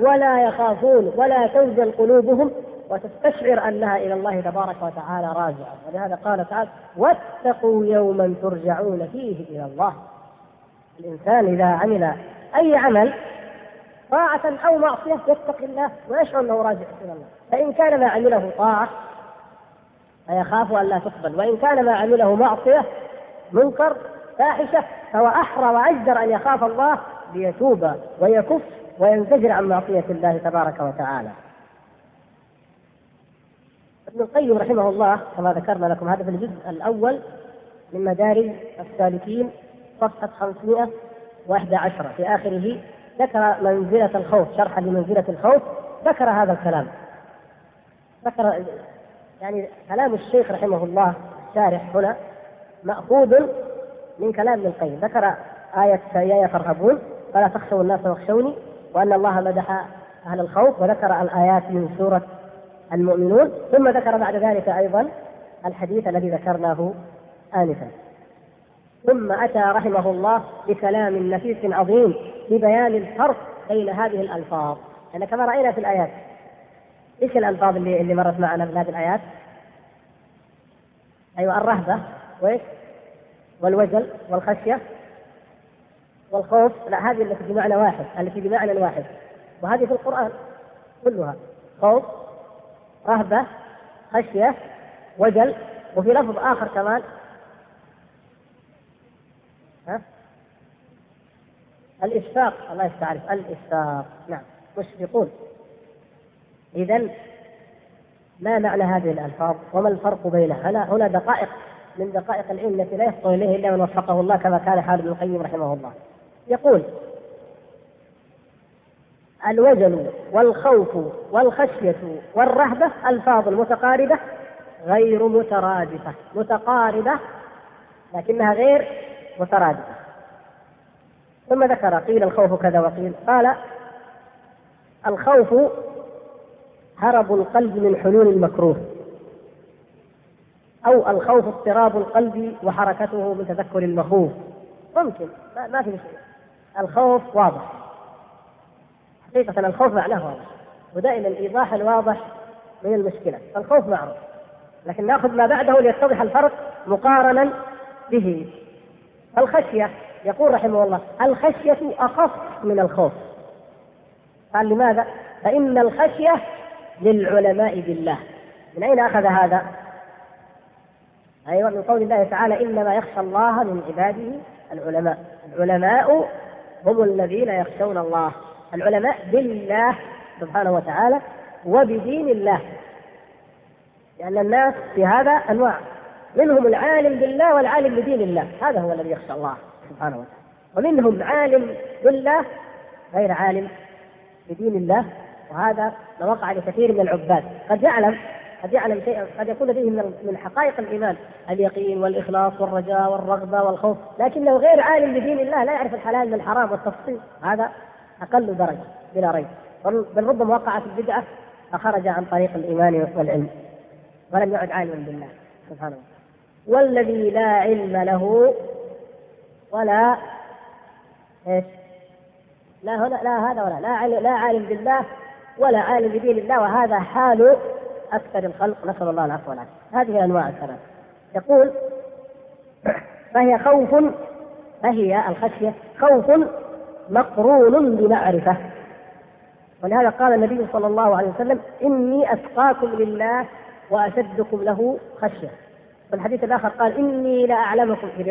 Speaker 1: ولا يخافون ولا توجل قلوبهم وتستشعر انها إلى الله تبارك وتعالى راجعة. ولهذا قال تعالى واتقوا يوما ترجعون فيه إلى الله. الإنسان إذا عمل أي عمل طاعة أو معصية يتقي الله ويشعر أنه راجع إلى الله. فإن كان ما عمله طاعة فيخاف أن لا تقبل. وإن كان ما عمله معصية منكر فاحشة فهو أحرى وأجدر أن يخاف الله ليتوب ويكف وينزجر عن معصية الله تبارك وتعالى. ابن القيم رحمه الله كما ذكرنا لكم هذا في الجزء الأول من مدارج السالكين صفحة 511 في آخره ذكر منزلة الخوف شرحا لمنزلة الخوف ذكر هذا الكلام. ذكر يعني كلام الشيخ رحمه الله الشارح هنا مأخوذ من كلام ابن القيم. ذكر آية فإياي فارهبون فلا تخشوا الناس واخشوني وأن الله مدح أهل الخوف وذكر الآيات من سورة المؤمنون. ثم ذكر بعد ذلك أيضا الحديث الذي ذكرناه آنفا. ثم أتى رحمه الله بكلام نفيس عظيم في بيان الفرق بين هذه الألفاظ. لأن كما رأينا في الآيات. إيش الألفاظ اللي اللي مرت معنا في هذه الآيات؟ أيوة الرهبة وإيش؟ والوجل والخشية والخوف. لا هذه التي بمعنى واحد التي بمعنى واحد. وهذه في القرآن كلها. خوف رهبة خشية وجل وفي لفظ آخر كمان. ها؟ الإشفاق الله يستعرف. الإشفاق نعم. مشفقون. إذا ما معنى هذه الألفاظ؟ وما الفرق بينها؟ هنا هنا دقائق من دقائق العلم التي لا يفطن إليه إلا من وفقه الله كما كان حال ابن القيم رحمه الله. يقول الوجل والخوف والخشية والرهبة ألفاظ متقاربة غير مترادفة. متقاربة لكنها غير مترادفة. ثم ذكر قيل الخوف كذا وقيل. قال الخوف هرب القلب من حلول المكروه. أو الخوف اضطراب القلب وحركته من تذكر المخوف. ممكن ما في شيء الخوف واضح. حقيقة الخوف معناه واضح ودائما الإيضاح الواضح من المشكلة. الخوف معروف لكن نأخذ ما بعده ليتضح الفرق مقارنا به. الخشية يقول رحمه الله الخشية أخف من الخوف. قال لماذا؟ فإن الخشية للعلماء بالله. من أين أخذ هذا؟ أيوة من قول الله تعالى إنما يخشى الله من عباده العلماء. العلماء هم الذين يخشون الله. العلماء بالله سبحانه وتعالى وبدين الله. لأن الناس في هذا أنواع. منهم العالم بالله والعالم بدين الله. هذا هو الذي يخشى الله سبحانه وتعالى. ومنهم عالم بالله غير عالم بدين الله. وهذا ما وقع لكثير من العباد. قد يعلم قد يعلم شيئا قد يكون لديه من حقائق الإيمان. اليقين والإخلاص والرجاء والرغبة والخوف. لكنه غير عالم بدين الله. لا يعرف الحلال من الحرام والتفصيل. هذا أقل درجة بلا ريب. بل ربما وقع في البدعة فخرج عن طريق الإيمان والعلم. ولم يعد عالما بالله سبحانه وتعالى. والذي لا علم له ولا إيش؟ لا هنا لا هذا ولا لا لا عالم بالله ولا عالم بدين الله وهذا حال أكثر الخلق. نسأل الله العفو والعافية. هذه الانواع الثلاث يقول فهي خوف فهي الخشية خوف مقرون بمعرفة. ولهذا قال النبي صلى الله عليه وسلم إني أتقاكم لله وأشدكم له خشية. في الحديث الآخر قال إني لأعلمكم في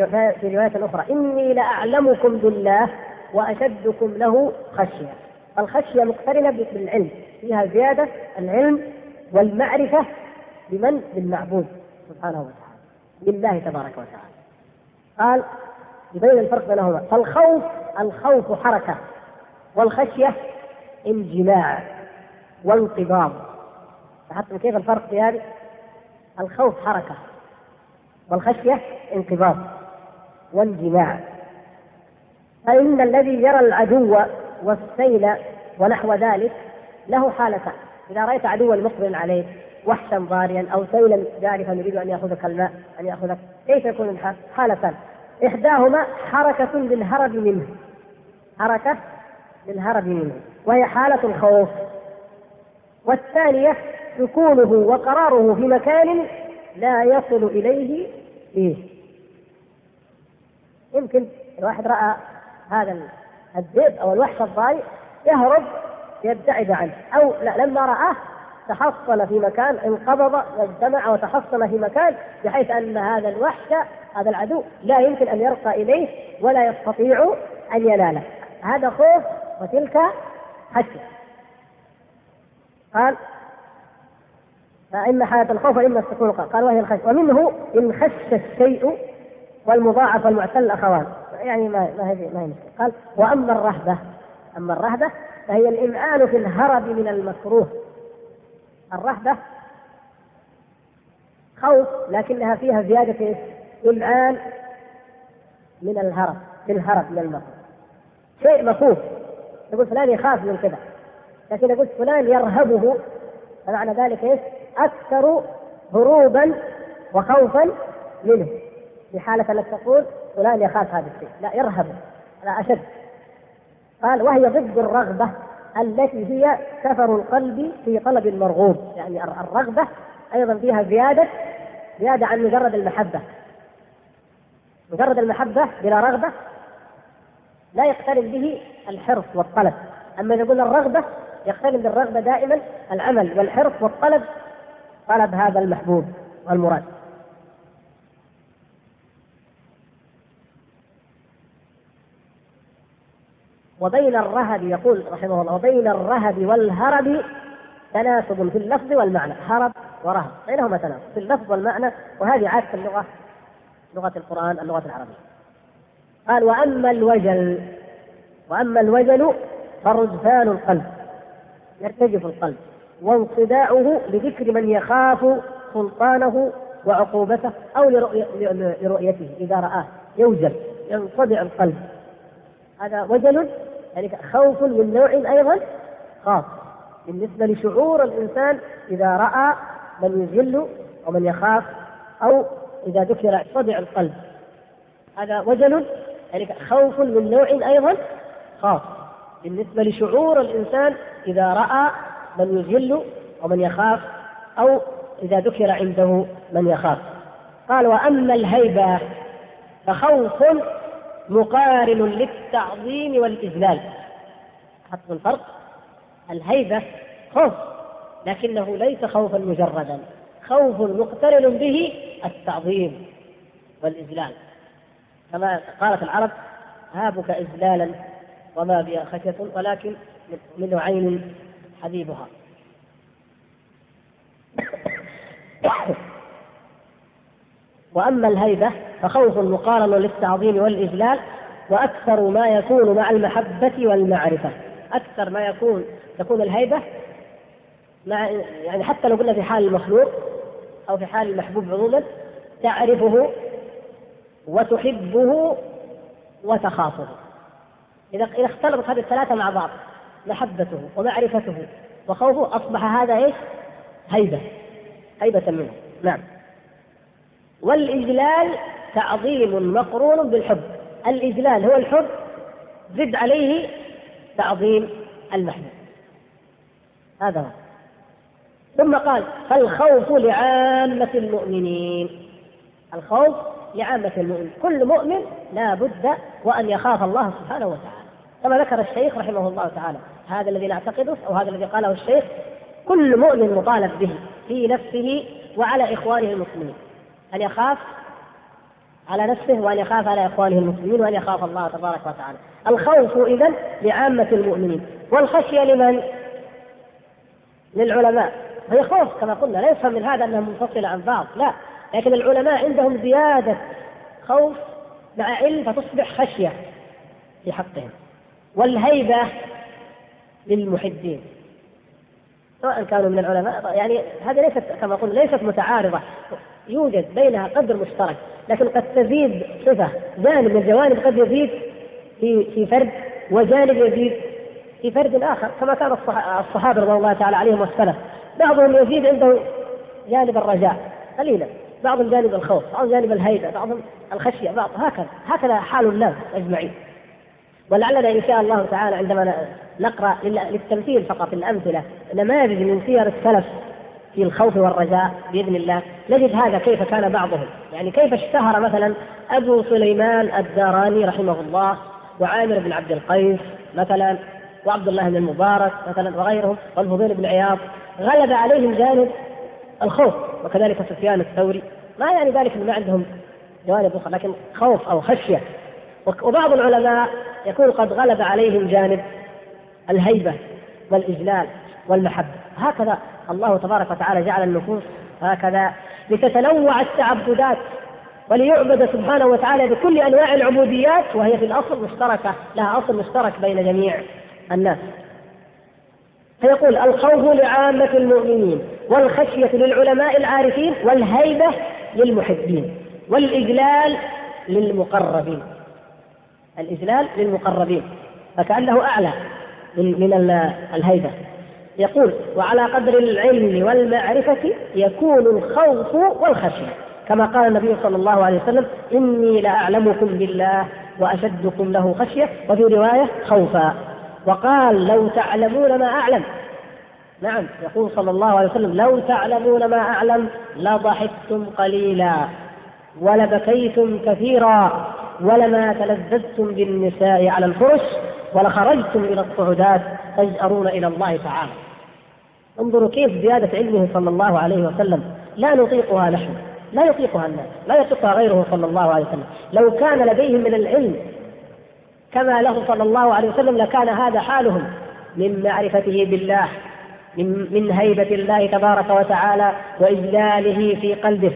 Speaker 1: روايه أخرى إني لأعلمكم بالله وأشدكم له خشية. الخشية مقترنة بالعلم فيها زيادة العلم والمعرفة بمن؟ بالمعبود سبحانه وتعالى بالله تبارك وتعالى. قال يبين الفرق بينهما فالخوف الخوف حركة والخشية انجماع وانقباض لاحظتم كيف الفرق في هذه؟ الخوف حركة والخشية انقباض وانجماع فإن الذي يرى العدو والسيل ونحو ذلك له حالتان إذا رأيت عدوا مقبل عليك وحشا ضاريا أو سيلا جارفا يريد أن يأخذك الماء أن يأخذك كيف يكون الحال؟ حالتان إحداهما حركة للهرب منه. حركة للهرب منه. وهي حالة الخوف. والثانية سكونه وقراره في مكان لا يصل إليه فيه. يمكن الواحد رأى هذا الذئب أو الوحش الضاري يهرب يبتعد عنه. أو لا لما رآه تحصن في مكان انقبض واجتمع وتحصن في مكان بحيث أن هذا الوحش هذا العدو لا يمكن أن يرقى إليه ولا يستطيع أن يناله. هذا خوف وتلك خشية قال فإن حالة الخوف وإما السكون قال وهي الخشية. ومنه إن خش الشيء والمضاعف والمعتل أخوان يعني ما ما هي ما هي مشكلة. قال وأما الرهبة أما الرهبة فهي الإمعان في الهرب من المكروه. الرهبة خوف لكنها فيها زيادة إمعان من الهرب في الهرب من المكروه شيء مخوف. يقول فلان يخاف من كذا. لكن يقول فلان يرهبه فمعنى ذلك إيش؟ أكثر هروبا وخوفا منه. في حالة أنك تقول فلان يخاف هذا الشيء، لا يرهب لا أشد. قال وهي ضد الرغبة. التي هي سفر القلب في طلب المرغوب، يعني الرغبة أيضا فيها زيادة زيادة عن مجرد المحبة. مجرد المحبة بلا رغبة لا يقترن به الحرص والطلب، أما إذا قلنا الرغبة يقترن بالرغبة دائما العمل والحرص والطلب طلب هذا المحبوب والمراد. وبين الرهب يقول رحمه الله وبين الرهب والهرب تناسب في اللفظ والمعنى هرب ورهب بينهما تناسب في اللفظ والمعنى وهذه عادة اللغة لغة القرآن اللغة العربية. قال وأما الوجل وأما الوجل فرجفان القلب يرتجف القلب وانصداعه لذكر من يخاف سلطانه وعقوبته أو لرؤيته إذا رآه يوجل ينصدع القلب. هذا وجل يعني خوف من نوع أيضا خاص. بالنسبة لشعور الإنسان إذا رأى من يذل ومن يخاف أو إذا ذكر صدع القلب. هذا وجل يعني خوف من نوع أيضا خاص. بالنسبة لشعور الإنسان إذا رأى من يذل ومن يخاف أو إذا ذكر عنده من يخاف. قال وأما الهيبة فخوف مقارن للتعظيم والإذلال. حط الفرق الهيبة خوف لكنه ليس خوفا مجردا. خوف مقترن به التعظيم والإذلال. كما قالت العرب هابك اذلالا وما بها خشية ولكن من عين حبيبها. وأما الهيبة فخوف مقارن للتعظيم والاجلال وأكثر ما يكون مع المحبة والمعرفة. أكثر ما يكون تكون الهيبة مع يعني حتى لو قلنا في حال المخلوق أو في حال المحبوب عموما تعرفه وتحبه وتخافه. إذا إذا اختلطت هذه الثلاثة مع بعض محبته ومعرفته وخوفه أصبح هذا إيش؟ هيبة هيبة منه. نعم. والإجلال تعظيم مقرون بالحب. الإجلال هو الحب زد عليه تعظيم المحبوب. هذا هو. ثم قال فالخوف لعامة المؤمنين. الخوف لعامة المؤمنين. كل مؤمن لا بد وأن يخاف الله سبحانه وتعالى. كما ذكر الشيخ رحمه الله تعالى هذا الذي نعتقده أو هذا الذي قاله الشيخ كل مؤمن مطالب به في نفسه وعلى إخوانه المسلمين. ان يخاف على نفسه وان يخاف على إخوانه المسلمين وان يخاف الله تبارك وتعالى. الخوف اذا لعامة المؤمنين. والخشية لمن؟ للعلماء. وهي خوف كما قلنا لا يفهم من هذا أنها منفصلة عن بعض لا. لكن العلماء عندهم زيادة خوف مع علم فتصبح خشية في حقهم. والهيبة للمحبين. سواء كانوا من العلماء يعني هذه ليست كما قلنا ليست متعارضة. يوجد بينها قدر مشترك لكن قد تزيد صفة جانب من الجوانب قد يزيد في في فرد وجانب يزيد في فرد آخر كما كان الصحابة رضي الله تعالى عليهم والسلف. بعضهم يزيد عنده جانب الرجاء قليلا بعضهم جانب الخوف بعضهم جانب الهيبة بعضهم الخشية بعض هكذا هكذا حال الناس أجمعين. ولعلنا إن شاء الله تعالى عندما نقرأ للتمثيل فقط الامثله نماذج من سير السلف في الخوف والرجاء بإذن الله. نجد هذا كيف كان بعضهم. يعني كيف اشتهر مثلا أبو سليمان الداراني رحمه الله وعامر بن عبد القيس مثلا وعبد الله بن المبارك مثلا وغيرهم والفضيل بن عياض. غلب عليهم جانب الخوف وكذلك سفيان الثوري. ما يعني ذلك إن ما عندهم جوانب أخرى لكن خوف أو خشية. وبعض العلماء يكون قد غلب عليهم جانب الهيبة والإجلال والمحبة. هكذا الله تبارك وتعالى جعل النفوس هكذا لتتنوع التعبدات وليعبد سبحانه وتعالى بكل أنواع العبوديات وهي في الأصل مشتركة لها أصل مشترك بين جميع الناس. فيقول الخوف لعامة المؤمنين والخشية للعلماء العارفين والهيبة للمحبين والإجلال للمقربين الإجلال للمقربين فكأنه أعلى من من الهيبة يقول وعلى قدر العلم والمعرفة يكون الخوف والخشية. كما قال النبي صلى الله عليه وسلم إني لأعلمكم بالله وأشدكم له خشية. وفي رواية خوفا. وقال لو تعلمون ما أعلم. نعم يقول صلى الله عليه وسلم لو تعلمون ما أعلم لضحكتم قليلا ولبكيتم كثيرا ولما تلذذتم بالنساء على الفرش ولخرجتم إلى الصعودات تجأرون إلى الله تعالى. انظروا كيف زيادة علمه صلى الله عليه وسلم. لا نطيقها نحن لا يطيقها الناس لا يطيقها غيره صلى الله عليه وسلم. لو كان لديهم من العلم كما له صلى الله عليه وسلم لكان هذا حالهم. من معرفته بالله من من هيبة الله تبارك وتعالى وإجلاله في قلبه.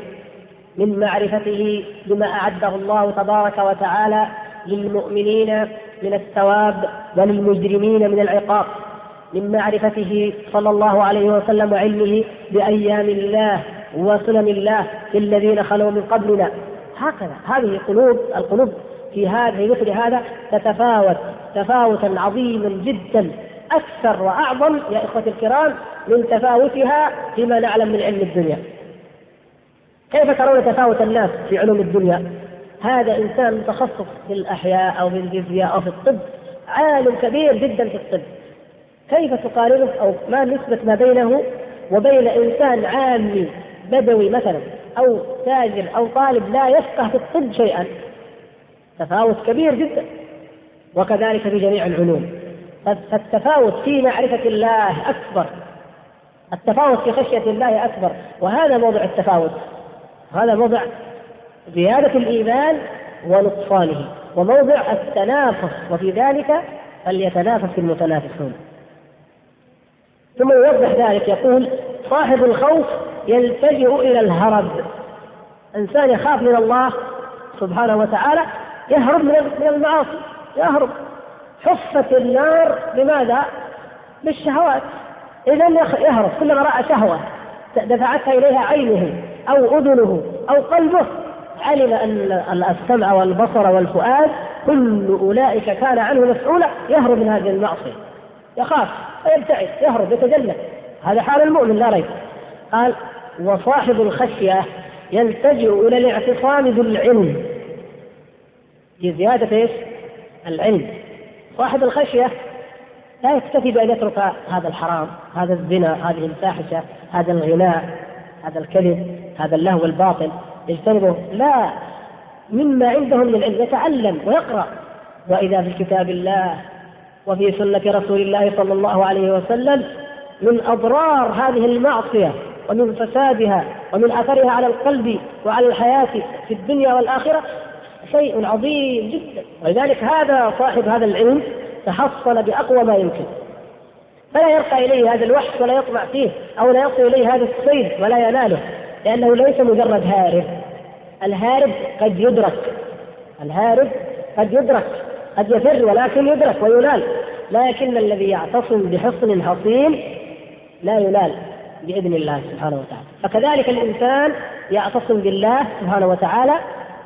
Speaker 1: من معرفته بما أعده الله تبارك وتعالى للمؤمنين من الثواب وللمجرمين من العقاب. من معرفته صلى الله عليه وسلم وعلمه بأيام الله وسنن الله في الذين خلوا من قبلنا هكذا هذه قلوب القلوب في هذه مثل هذا تتفاوت تفاوتا عظيما جدا أكثر وأعظم يا اخوتي الكرام من تفاوتها فيما نعلم من علم الدنيا. كيف ترون تفاوت الناس في علوم الدنيا؟ هذا إنسان متخصص في الأحياء أو في الفيزياء أو في الطب عالم كبير جدا في الطب. كيف تقارنه أو ما نسبة ما بينه وبين إنسان عامي بدوي مثلا أو تاجر أو طالب لا يفقه في الطب شيئا؟ تفاوت كبير جدا وكذلك في جميع العلوم. فالتفاوت في معرفة الله أكبر. التفاوت في خشية الله أكبر. وهذا موضع التفاوت. هذا موضع زيادة الإيمان ونقصانه. وموضع التنافس. وفي ذلك فليتنافس المتنافسون. ثم يوضح ذلك. يقول صاحب الخوف يلتجئ إلى الهرب. إنسان يخاف من الله سبحانه وتعالى يهرب من المعاصي يهرب. حفت النار بماذا؟ بالشهوات. إذا يهرب كلما رأى شهوة دفعتها إليها عينه أو أذنه أو قلبه علم أن السمع والبصر والفؤاد كل أولئك كان عنه مسؤولا يهرب من هذه المعصية. يخاف ويبتعد يهرب يتجنب هذا حال المؤمن لا ريب. قال وصاحب الخشية يلتجئ إلى الاعتصام بالعلم لزيادة إيش؟ العلم. صاحب الخشية لا يكتفي بأن يترك هذا الحرام هذا الزنا هذه الفاحشة هذا الغناء هذا الكذب هذا اللهو الباطل. يجتنبه. لا مما عنده من العلم يتعلم ويقرأ. وإذا في كتاب الله وفي سنة رسول الله صلى الله عليه وسلم من أضرار هذه المعصية ومن فسادها ومن أثرها على القلب وعلى الحياة في الدنيا والآخرة شيء عظيم جدا. ولذلك هذا صاحب هذا العلم تحصل بأقوى ما يمكن. فلا يرقى إليه هذا الوحش ولا يطمع فيه أو لا يصل إليه هذا الصيد ولا يناله لأنه ليس مجرد هارب. الهارب قد يدرك. الهارب قد يدرك. قد يفر ولكن يدرك وينال لكن الذي يعتصم بحصن حصين لا ينال بإذن الله سبحانه وتعالى. فكذلك الإنسان يعتصم بالله سبحانه وتعالى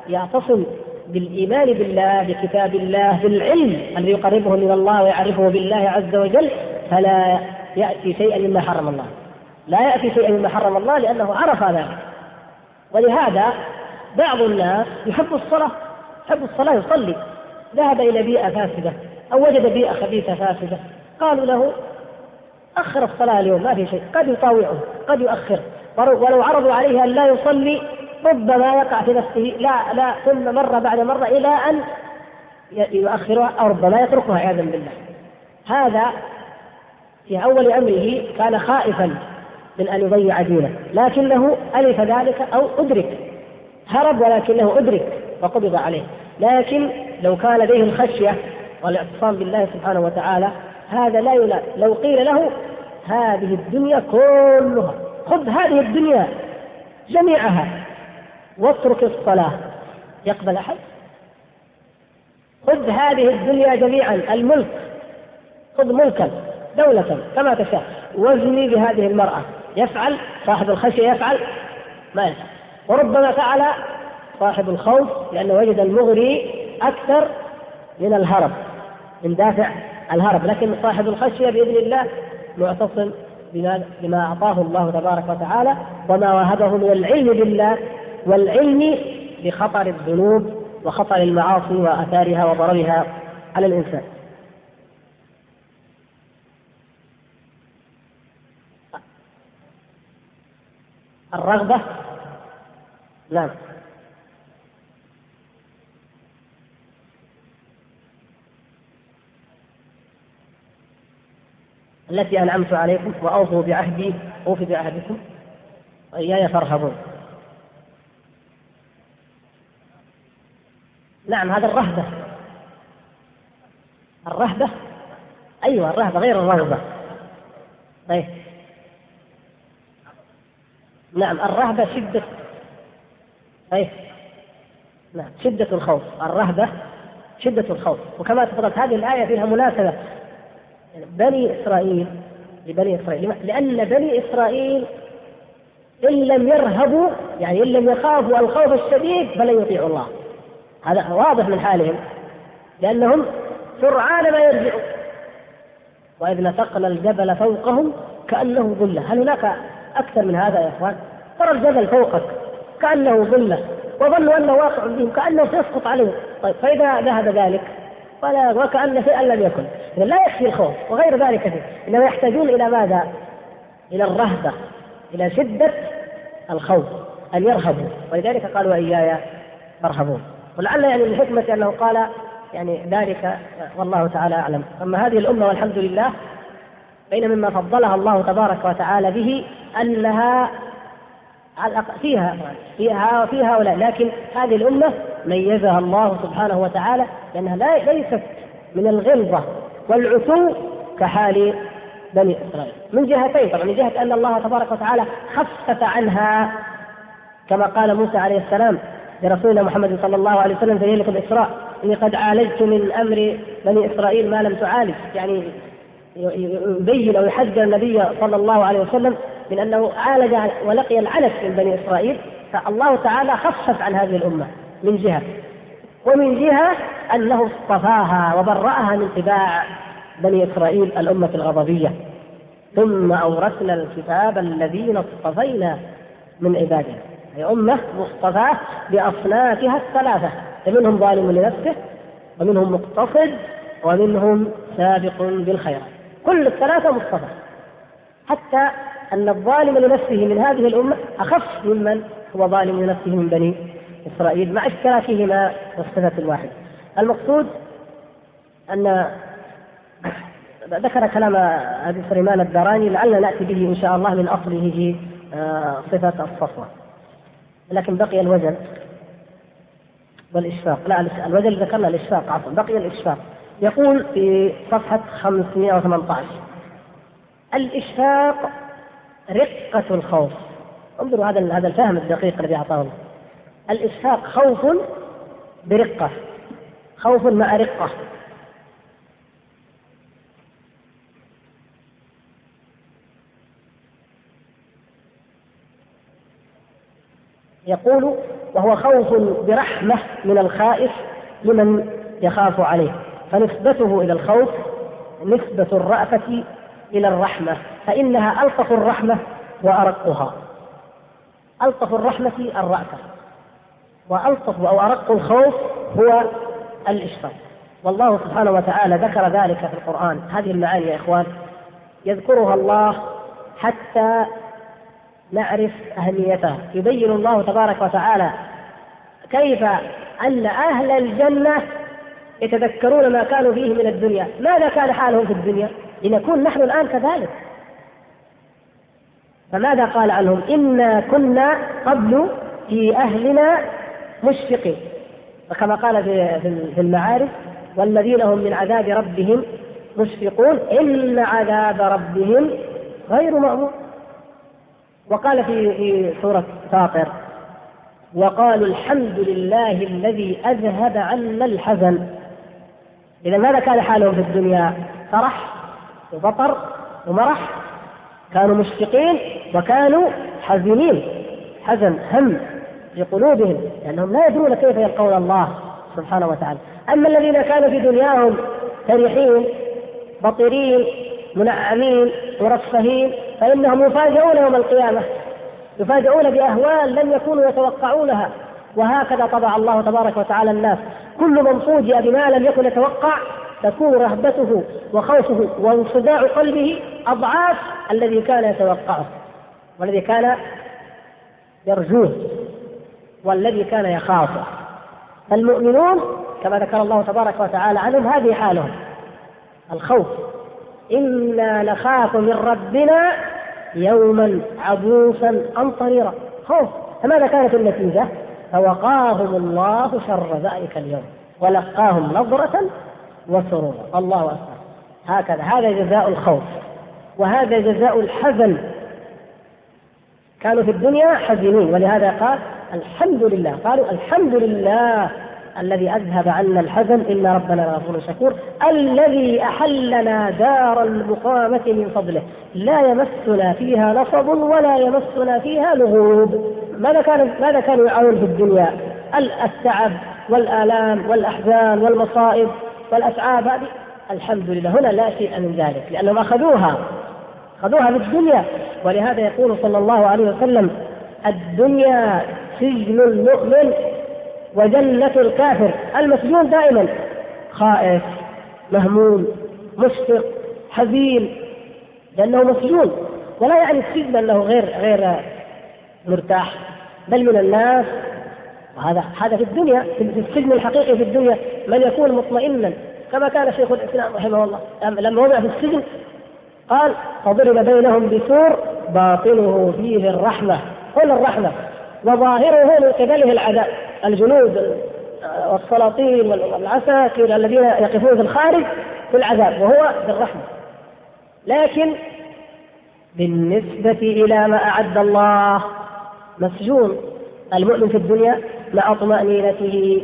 Speaker 1: يعتصم بالإيمان بالله بكتاب الله بالعلم الذي يقربه من الله ويعرفه بالله عز وجل فلا يأتي شيئا مما حرم الله. لا يأتي شيئا مما حرم الله لأنه عرف ذلك. ولهذا بعض الناس يحب الصلاة يحب الصلاة يصلي. ذهب إلى بيئة فاسدة أو وجد بيئة خبيثة فاسدة. قالوا له أخر الصلاة اليوم ما في شيء قد يطاوعه قد يؤخر. ولو عرضوا عليه أن لا يصلي ربما يقع في نفسه لا لا ثم مرة بعد مرة إلى أن يؤخرها أو ربما يتركها عياذا بالله. هذا في أول أمره كان خائفا من أن يضيع دينه. لكنه ألف ذلك أو أدرك. هرب ولكنه أدرك وقبض عليه. لكن لو كان لديه الخشية والاعتصام بالله سبحانه وتعالى هذا لا يلام لو قيل له هذه الدنيا كلها خذ هذه الدنيا جميعها واترك الصلاة. يقبل أحد؟ خذ هذه الدنيا جميعا الملك خذ ملكا دولة كما تشاء. وزني بهذه المرأة. يفعل صاحب الخشية يفعل؟ ما يفعل. وربما فعل صاحب الخوف لأنه وجد المغري أكثر من الهرب من دافع الهرب لكن صاحب الخشية بإذن الله معتصم بما, أعطاه الله تبارك وتعالى وما وهبه من العلم بالله والعلم بخطر الذنوب وخطر المعاصي وآثارها وضررها على الإنسان. الرغبة نعم. التي أنعمت عليكم وأوفوا بعهدي أوفي بعهدكم. وإياي فارهبون. نعم هذا الرهبة. الرهبة؟ أيوة الرهبة غير الرغبة طيب. نعم الرهبة شدة. طيب. نعم شدة الخوف. الرهبة شدة الخوف. وكما تفضلت هذه الآية فيها مناسبة. بني إسرائيل لبني إسرائيل. لأن بني إسرائيل إن لم يرهبوا يعني إن لم يخافوا الخوف الشديد فلن يطيعوا الله. هذا واضح من حالهم لأنهم سرعان ما يرجعوا وإذ نتقنا الجبل فوقهم كأنه ظلة. هل هناك أكثر من هذا يا إخوان؟ ترى الجبل فوقك كأنه ظلة وظنوا أنه واقع بهم كأنه سيسقط عليهم. طيب فإذا ذهب ذلك فلا وكأن شيئا لم يكن. لا يكفي الخوف وغير ذلك كثير إنما يحتاجون إلى ماذا؟ إلى الرهبة إلى شدة الخوف أن يرهبوا. ولذلك قالوا وإياي فارهبون. ولعل يعني من حكمة أنه قال يعني ذلك والله تعالى أعلم. أما هذه الأمة والحمد لله بين مما فضلها الله تبارك وتعالى به أنها فيها فيها وفي هؤلاء. لكن هذه الأمة ميزها الله سبحانه وتعالى لأنها لا ليست من الغلظة. والعتو كحال بني إسرائيل. من جهتين طبعا من جهة أن الله تبارك وتعالى خفف عنها كما قال موسى عليه السلام لرسولنا محمد صلى الله عليه وسلم في ليلة الإسراء إني قد عالجت من أمر بني إسرائيل ما لم تعالج. يعني يبين أو يحذر النبي صلى الله عليه وسلم من أنه عالج ولقي العنف من بني إسرائيل فالله تعالى خفف عن هذه الأمة من جهة. ومن جهة أنه اصطفاها وبرأها من اتباع بني إسرائيل الأمة الغضبية. ثم أورثنا الكتاب الذين اصطفينا من عبادنا. هي أمة مصطفاة بأصنافها الثلاثة. فمنهم ظالم لنفسه ومنهم مقتصد ومنهم سابق بالخيرات. كل الثلاثة مصطفى. حتى أن الظالم لنفسه من هذه الأمة أخف ممن هو ظالم لنفسه من بني إسرائيل مع إشتراكهما والصفة الواحدة المقصود أن ذكر كلام أبي سليمان الداراني لعلنا نأتي به إن شاء الله من أصله في آه، صفة الصفوة. لكن بقي الوجل والإشفاق. لا الوجل ذكرنا الإشفاق عفوا بقي الإشفاق. يقول في صفحة 518 الإشفاق رقة الخوف. انظروا هذا هذا الفهم الدقيق الذي أعطاه الله. الإشفاق خوف برقة خوف مع رقة. يقول وهو خوف برحمة من الخائف لمن يخاف عليه فنسبته إلى الخوف نسبة الرأفة إلى الرحمة فإنها ألطف الرحمة وأرقها. ألطف الرحمة الرأفة. وألطف أو أرق الخوف هو الإشفاق. والله سبحانه وتعالى ذكر ذلك في القرآن. هذه المعاني يا إخوان. يذكرها الله حتى نعرف أهميتها. يبين الله تبارك وتعالى كيف أن أهل الجنة يتذكرون ما كانوا فيه من الدنيا. ماذا كان حالهم في الدنيا؟ لنكون نحن الآن كذلك. فماذا قال عنهم؟ إنا كنا قبل في أهلنا مشفقين وكما قال في المعارف والذين هم من عذاب ربهم مشفقون إن عذاب ربهم غير مأمون. وقال في في سورة فاطر وقالوا الحمد لله الذي أذهب عنا الحزن. إذا ماذا كان حالهم في الدنيا؟ فرح وبطر ومرح. كانوا مشفقين وكانوا حزينين. حزن هم. في قلوبهم لأنهم لا يدرون كيف يلقون الله سبحانه وتعالى. أما الذين كانوا في دنياهم فرحين بطرين منعمين مرفهين فإنهم يفاجئون يوم القيامة. يفاجئون بأهوال لم يكونوا يتوقعونها. وهكذا طبع الله تبارك وتعالى الناس. كل من فوجئ بما لم يكن يتوقع تكون رهبته وخوفه وانصداع قلبه أضعاف الذي كان يتوقعه والذي كان يرجوه. والذي كان يخافه. المؤمنون كما ذكر الله تبارك وتعالى عنهم هذه حالهم. الخوف. إنا نخاف من ربنا يوما عبوسا قمطريرا خوف. فماذا كانت النتيجة؟ فوقاهم الله شر ذلك اليوم. ولقاهم نظرة وسرورا. الله أكبر. هكذا. هذا جزاء الخوف. وهذا جزاء الحزن. كانوا في الدنيا حزينين. ولهذا قال الحمد لله قالوا الحمد لله الذي أذهب عنا الحزن إن ربنا لغفور شكور الذي أحلنا دار المقامة من فضله. لا يمسنا فيها نصب ولا يمسنا فيها لغوب. ماذا كان ماذا كانوا يعانون في الدنيا؟ التعب والآلام والأحزان والمصائب والأتعاب هذه. الحمد لله هنا لا شيء من ذلك لأنهم أخذوها. أخذوها في الدنيا. ولهذا يقول صلى الله عليه وسلم الدنيا سجن المؤمن وجنة الكافر. المسجون دائما خائف مهموم مشفق حزين لأنه مسجون. ولا يعني السجن أنه غير غير مرتاح بل من الناس. وهذا هذا في الدنيا في السجن الحقيقي في الدنيا من يكون مطمئنا. كما كان شيخ الإسلام رحمه الله لما وضع في السجن قال فضرب بينهم بسور باطنه فيه الرحمة. كل الرحمة وظاهره من قبله العذاب الجنود والسلاطين والعساكر الذين يقفون في الخارج في العذاب وهو بالرحمة. لكن بالنسبة إلى ما أعد الله مسجون المؤمن في الدنيا مع طمأنينته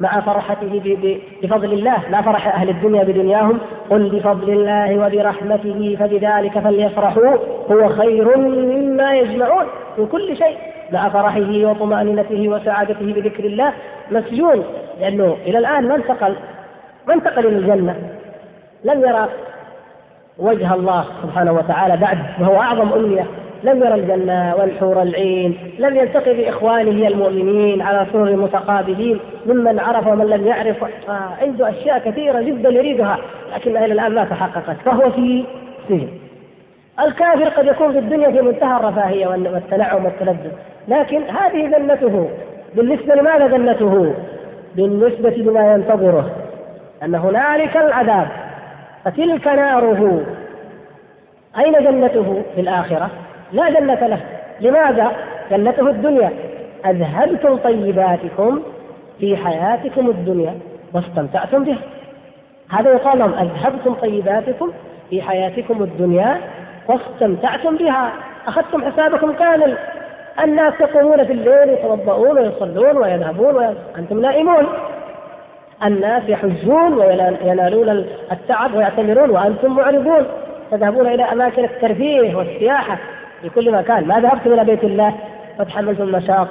Speaker 1: مع فرحته بفضل الله. لا فرح أهل الدنيا بدنياهم. قل بفضل الله وبرحمته فبذلك فليفرحوا. هو خير مما يجمعون من كل شيء. مع فرحه وطمأنينته وسعادته بذكر الله. مسجون. لأنه إلى الآن ما انتقل. ما انتقل إلى الجنة. لم يرى وجه الله سبحانه وتعالى بعد. وهو أعظم أمنية. لم يرى الجنة والحور العين لم يلتقي بإخوانه المؤمنين على سرر متقابلين ممن عرف ومن لم يعرف آه عنده أشياء كثيرة جدا يريدها لكنها إلى الآن ما تحققت فهو في سجن الكافر قد يكون في الدنيا في منتهى الرفاهية والتنعم والتلذذ لكن هذه جنته بالنسبة لماذا جنته؟ بالنسبة لما ينتظره أن هنالك العذاب فتلك ناره أين جنته في الآخرة؟ لا جنة له. لماذا؟ جنته الدنيا. أذهبتم طيباتكم في حياتكم الدنيا واستمتعتم بها. هذا يقال لهم أذهبتم طيباتكم في حياتكم الدنيا واستمتعتم بها. أخذتم حسابكم كامل. الناس يقومون في الليل يتوضؤون ويصلون ويذهبون وأنتم نائمون. الناس يحجون وينالون التعب ويعتمرون وأنتم معرضون. تذهبون إلى أماكن الترفيه والسياحة. في كل مكان. ما ذهبتم إلى بيت الله وتحملتم المشاق.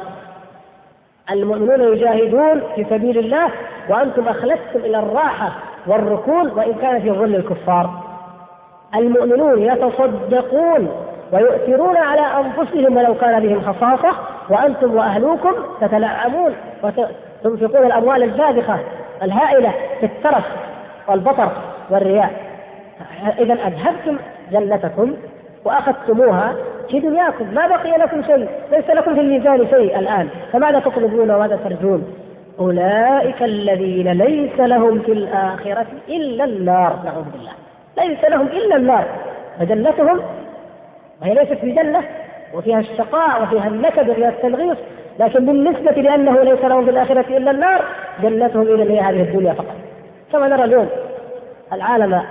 Speaker 1: المؤمنون يجاهدون في سبيل الله وأنتم أخلدتم إلى الراحة والركون وإن كان في ظل الكفار. المؤمنون يتصدقون ويؤثرون على أنفسهم ولو كان بهم خصاصة وأنتم وأهلوكم تتنعمون وتنفقون الأموال الباذخة الهائلة في الترف والبطر والرياء. إذا أذهبتم جنتكم وأخذتموها في دنياكم ما بقي لكم شيء. ليس لكم في الميزان شيء الآن. فماذا تطلبون وماذا ترجون؟ أولئك الذين ليس لهم في الآخرة إلا النار. نعوذ بالله. ليس لهم إلا النار. فجنتهم وهي ليست في جنة وفيها الشقاء وفيها النكد وفيها التلغيص. لكن بالنسبة لأنه ليس لهم في الآخرة إلا النار جنتهم إلى هي هذه الدنيا فقط. كما نرى اليوم العالم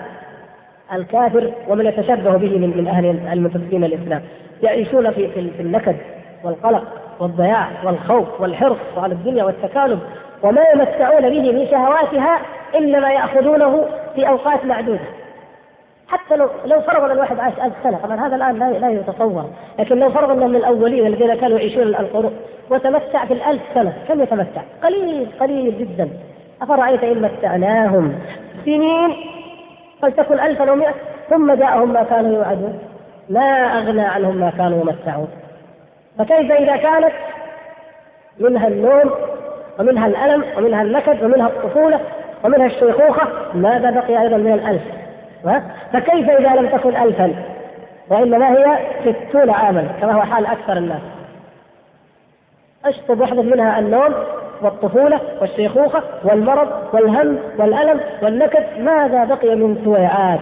Speaker 1: الكافر ومن يتشبه به من من أهل المنتسبين الإسلام يعيشون في في النكد والقلق والضياع والخوف والحرص على الدنيا والتكالب وما يمتعون به من شهواتها إلا ما يأخذونه في أوقات معدودة. حتى لو لو فرض ان الواحد عاش ألف سنة طبعا هذا الآن لا, لا يتصور لكن لو فرض أنه من الأولين الذين كانوا يعيشون القرون وتمتع في الألف سنة كم يتمتع؟ قليل قليل جدا. أفرأيت إن متعناهم سنين فلتكن ألفا ومئة ثم جاءهم ما كانوا يوعدون. ما أغنى عنهم ما كانوا يمتعون. فكيف إذا كانت منها النوم ومنها الألم ومنها النكد ومنها الطفولة ومنها الشيخوخة ماذا بقي أيضا من الألف؟ فكيف إذا لم تكن ألفا؟ وإنما هي ستون عاما كما هو حال أكثر الناس. أشطب واحدة منها النوم والطفولة والشيخوخة والمرض والهم والألم والنكد ماذا بقي من سويعات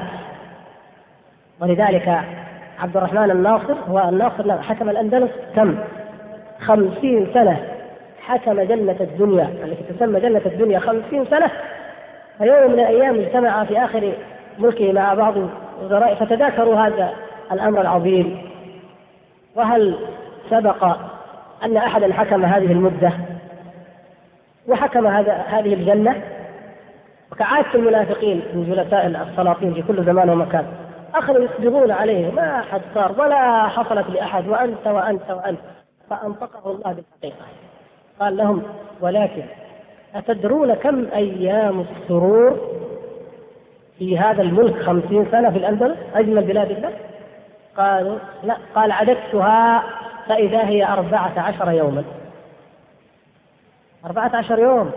Speaker 1: ولذلك عبد الرحمن الناصر هو الناصر حكم الأندلس كم؟ خمسين سنة. حكم جنة الدنيا التي تسمى جنة الدنيا خمسين سنة. فيوم من الأيام اجتمع في آخر ملكه مع بعض الوزراء فتذاكروا هذا الأمر العظيم. وهل سبق أن أحدا حكم هذه المدة؟ وحكم هذا هذه الجنة؟ وكعادة المنافقين من جلساء السلاطين في كل زمان ومكان. أخذوا يصبرون عليه. ما أحد صار ولا حصلت لأحد. وأنت وأنت وأنت. فأنطقه الله بالحقيقة قال لهم ولكن أتدرون كم أيام السرور في هذا الملك خمسين سنة في الأندلس؟ أجمل بلاد الله؟ قالوا لا. قال عددتها فإذا هي أربعة عشر يوما. أربعة عشر يوم.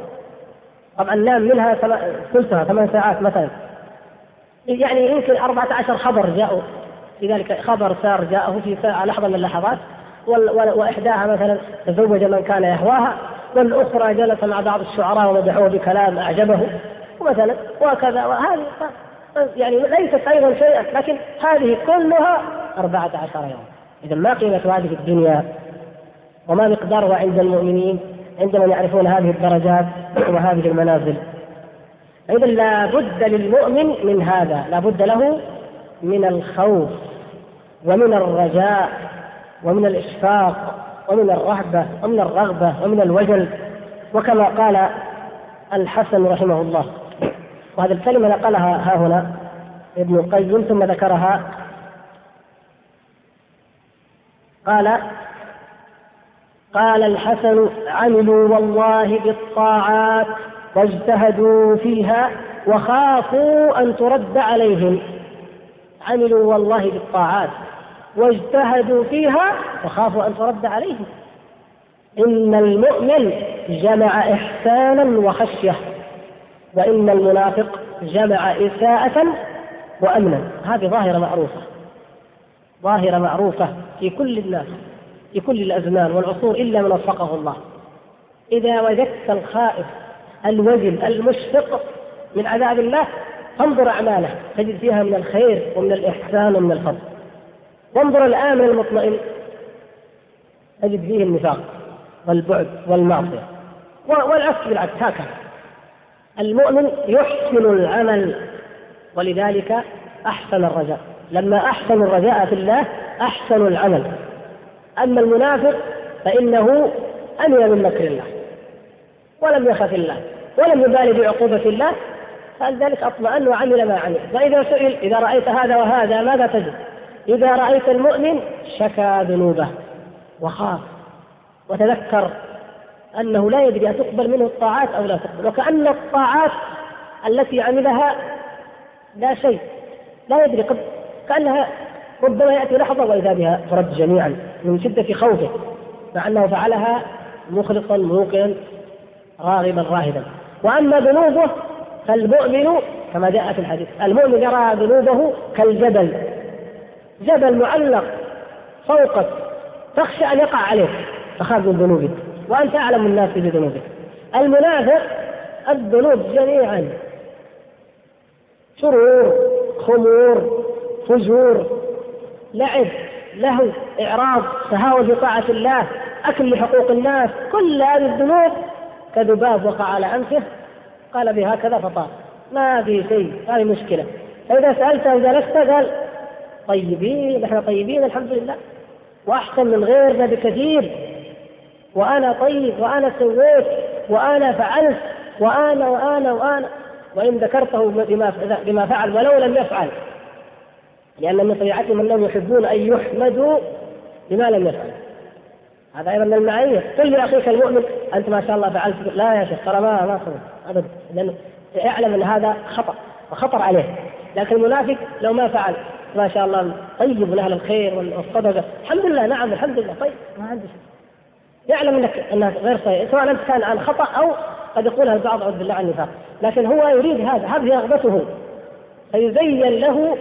Speaker 1: طبعا نام منها ثلثها ثمان ساعات مثلا. يعني يمكن أربعة عشر خبر جاءوا. في ذلك خبر سار جاءه في لحظة من اللحظات. وإحداها مثلا تزوج من كان يهواها والأخرى جلس مع بعض الشعراء ومدحوه بكلام أعجبه مثلا وكذا وهذه. يعني ليست أيضا شيئا لكن هذه كلها أربعة عشر يوم إذا ما قيمة هذه الدنيا؟ وما مقدارها عند المؤمنين؟ عندما يعرفون هذه الدرجات وهذه المنازل. إذا لا بد للمؤمن من هذا لا بد له من الخوف ومن الرجاء ومن الإشفاق ومن الرهبة ومن الرغبة ومن الوجل. وكما قال الحسن رحمه الله وهذه الكلمة نقلها ها هنا ابن القيم ثم ذكرها. قال قال الحسن عملوا والله بالطاعات واجتهدوا فيها وخافوا أن ترد عليهم. عملوا والله بالطاعات. واجتهدوا فيها وخافوا أن ترد عليهم. إن المؤمن جمع إحسانا وخشية وإن المنافق جمع إساءة وأمنا. هذه ظاهرة معروفة. ظاهرة معروفة في كل الناس في كل الأزمان والعصور إلا من وفقه الله. إذا وجدت الخائف الوجل المشفق من عذاب الله فانظر أعماله تجد فيها من الخير ومن الإحسان ومن الفضل. وانظر الآمن المطمئن تجد فيه النفاق والبعد والمعصية. والعكس بالعكس هكذا. المؤمن يحسن العمل ولذلك أحسن الرجاء. لما أحسن الرجاء في الله أحسن العمل. أما المنافق فإنه أمن من مكر الله. ولم يخف الله ولم يبالي بعقوبة الله فلذلك أطمأن وعمل ما عمل فإذا سئل إذا رأيت هذا وهذا ماذا تجد؟ إذا رأيت المؤمن شكى ذنوبه وخاف وتذكر أنه لا يدري أتقبل منه الطاعات أو لا تقبل وكأن الطاعات التي عملها لا شيء لا يدري قد كأنها ربما يأتي لحظة وإذا بها ترد جميعا من شدة خوفه مع أنه فعلها مخلصا موقنا راغبا راهبا. وأما ذنوبه فالمؤمن كما جاء في الحديث المؤمن يرى ذنوبه كالجبل. جبل معلق فوقك تخشى أن يقع عليك تخاف من ذنوبك وأنت أعلم الناس بذنوبك. المنافق الذنوب جميعا. شرور خمور فجور لعب لهو إعراض تهاون في طاعة الله أكل لحقوق الناس كل هذه الذنوب كذباب وقع على أنفه قال بهكذا فطار. ما في شيء هذه مشكلة. فإذا سألته وجلست قال طيبين نحن طيبين الحمد لله. وأحسن من غيرنا بكثير. وأنا طيب وأنا سويت وأنا فعلت وأنا وأنا وأنا. وإن ذكرته بما بما فعل ولو لم يفعل. لأن من طبيعتهم أنهم يحبون أن يحمدوا بما لم يفعل. هذا أيضا من المعايير قل لأخيك المؤمن أنت ما شاء الله فعلت. لا يا شيخ ترى ما ما أبدا. لأنه يعلم أن هذا خطأ وخطر عليه. لكن المنافق لو ما فعل ما شاء الله طيب من أهل الخير والصدقة. الحمد لله نعم الحمد لله. طيب. ما عنده شيء. يعلم انك انها غير صحيح. سواء أنت كان عن خطأ أو قد يقولها البعض أعوذ بالله عن النفاق. لكن هو يريد هذا هذه رغبته. فيزين له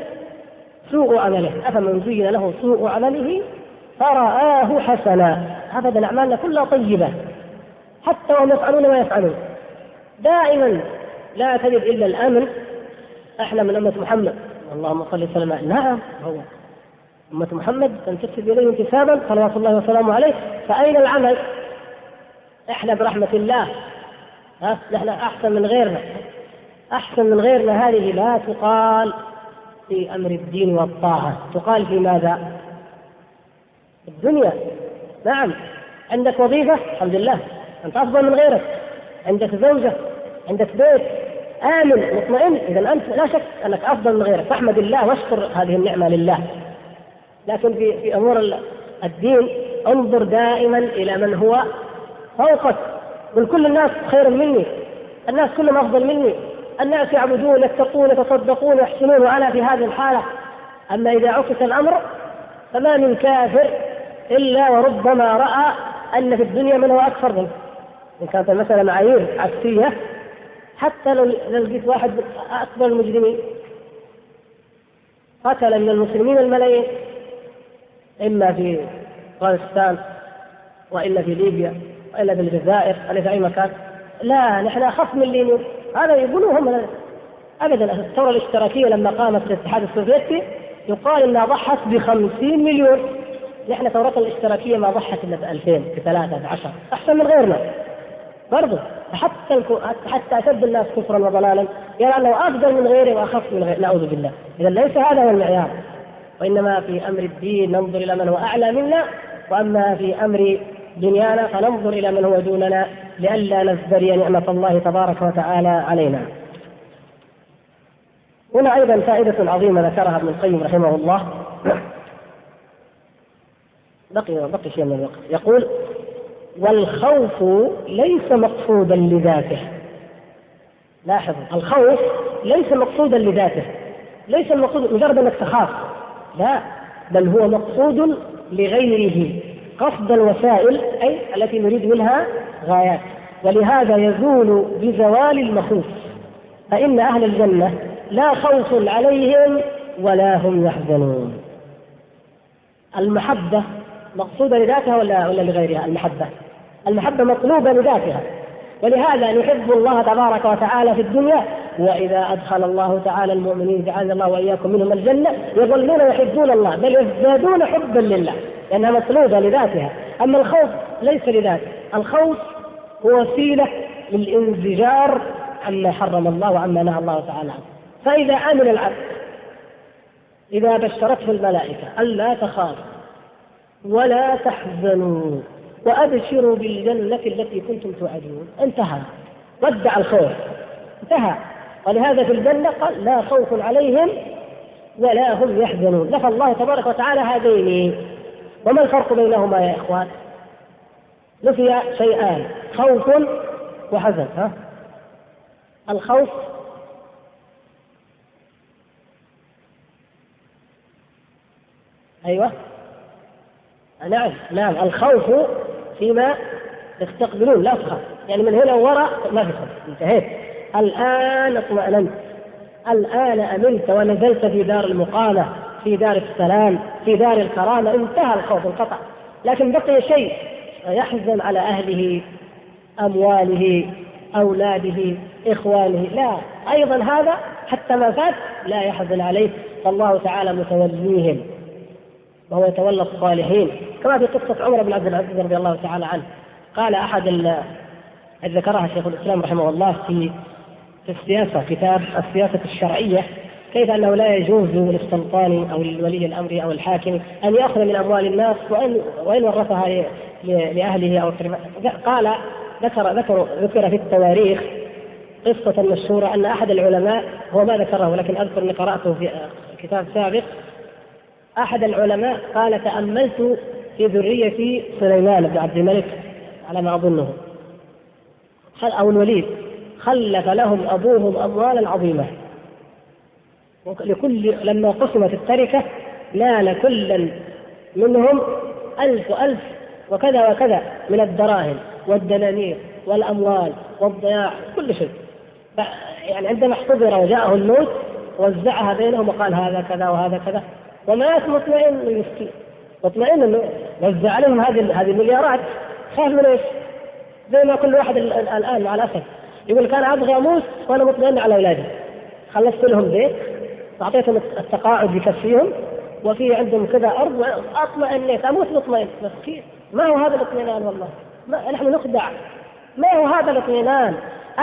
Speaker 1: سوء عمله. أفمن زين له سوء عمله؟ فرآه حسنا. ابدا أعمالنا كلها طيبة. حتى وهم يفعلون ما يفعلون. دائما لا تجد إلا الأمن. أحلى من أمة محمد. اللهم صل وسلم. نعم هو. أمة محمد تنتسب إليه انتسابا. صلوات الله وسلامه عليه. فأين العمل؟ إحنا برحمة الله. ها؟ نحن أحسن من غيرنا. أحسن من غيرنا هذه لا تقال في أمر الدين والطاعة. تقال في ماذا؟ الدنيا. نعم. عندك وظيفة؟ الحمد لله. أنت أفضل من غيرك. عندك زوجة؟ عندك بيت؟ آمن مطمئن. إذا أنت لا شك أنك أفضل من غيرك. فاحمد الله واشكر هذه النعمة لله. لكن في في أمور الدين انظر دائما إلى من هو فوقك. قل كل الناس خير مني. الناس كلهم أفضل مني. الناس يعبدون يتقون يتصدقون يحسنون وأنا في هذه الحالة. أما إذا عكس الأمر فما من كافر إلا وربما رأى أن في الدنيا من هو أكثر منه. إن كانت المسألة معايير عكسية حتى لو لقيت واحد أكبر المجرمين. قتل من المسلمين الملايين إما في أفغانستان وإلا في ليبيا وإلا في الجزائر وإلا في أي مكان. لا نحن أخف من لينو هذا يقولوا هم أبدا. الثورة الاشتراكية لما قامت في الاتحاد السوفيتي يقال إنها ضحت ب 50 مليون. نحن ثورتنا الاشتراكية ما ضحت إلا ب 2000 ب 3 ب 10 أحسن من غيرنا. برضه حتى الكو... حتى أشد الناس كفرا وضلالا يرى أنه أفضل من غيره وأخف من غيره نعوذ بالله. اذا ليس هذا هو المعيار. وإنما في أمر الدين ننظر إلى من هو أعلى منا وأما في أمر دنيانا فننظر إلى من هو دوننا لئلا نزدري نعمة الله تبارك وتعالى علينا. هنا أيضا فائدة عظيمة ذكرها ابن القيم رحمه الله. بقي بقي شيء من الوقت. يقول والخوف ليس مقصودا لذاته. لاحظ الخوف ليس مقصودا لذاته. ليس المقصود مجرد أنك تخاف. لا بل هو مقصود لغيره. قصد الوسائل أي التي نريد منها غايات. ولهذا يزول بزوال المخوف. فإن أهل الجنة لا خوف عليهم ولا هم يحزنون. المحبة مقصودة لذاتها ولا ولا لغيرها؟ المحبة. المحبة مطلوبة لذاتها. ولهذا نحب الله تبارك وتعالى في الدنيا وإذا أدخل الله تعالى المؤمنين جعلنا الله وإياكم منهم الجنة يظلون يحبون الله بل يزدادون حبا لله لأنها مطلوبة لذاتها. أما الخوف ليس لذاته. الخوف هو وسيلة للانزجار عما حرم الله وعما نهى الله تعالى عنه. فإذا آمن العبد إذا بشرته الملائكة ألا تخافوا. ولا تحزنوا وأبشروا بالجنة التي كنتم توعدون. انتهى. ودع الخوف. انتهى. ولهذا في الجنة قال لا خوف عليهم ولا هم يحزنون. نفى الله تبارك وتعالى هذين. وما الفرق بينهما يا إخوان؟ نفي شيئان. خوف وحزن. ها؟ الخوف أيوه. نعم نعم. الخوف فيما يستقبلون لا تخاف. يعني من هنا وراء ما في خوف. انتهيت. الآن اطمأننت. الآن أمنت ونزلت في دار المقامة في دار السلام في دار الكرامة. انتهى الخوف انقطع. لكن بقي شيء يحزن على أهله أمواله أولاده إخوانه. لا أيضا هذا حتى ما فات لا يحزن عليه. فالله تعالى متوليهم وهو يتولى الصالحين كما في قصة عمر بن عبد العزيز رضي الله تعالى عنه. قال أحد ذكرها شيخ الإسلام رحمه الله في في السياسة كتاب السياسة الشرعية كيف أنه لا يجوز للسلطان أو لولي الأمر أو الحاكم أن يأخذ من أموال الناس وان وإن ورثها لأهله أو قال ذكر ذكر ذكر في التواريخ قصة مشهورة أن أحد العلماء هو ما ذكره ولكن أذكر أني قرأته في كتاب سابق أحد العلماء قال تأملت في ذرية سليمان بن عبد الملك على ما أظنه. أو الوليد. خلف لهم أبوهم أموالا عظيمة. لكل لما قسمت التركة نال كلا منهم ألف ألف وكذا وكذا من الدراهم والدنانير والأموال والضياع كل شيء. يعني عندما احتضر وجاءه الموت وزعها بينهم وقال هذا كذا وهذا كذا. ومات مطمئن المسكين. مطمئن إنه وزع عليهم هذه هذه المليارات. خاف من إيش؟ زي ما كل واحد الآن مع الأسف. يقول كان أبغى أموت وأنا مطمئن على أولادي. خلصت لهم بيت أعطيتهم التقاعد يكفيهم وفي عندهم كذا أرض اطمئنيت أموت مطمئن. بس كيف؟ ما هو هذا الاطمئنان والله؟ ما نحن نخدع. ما هو هذا الاطمئنان؟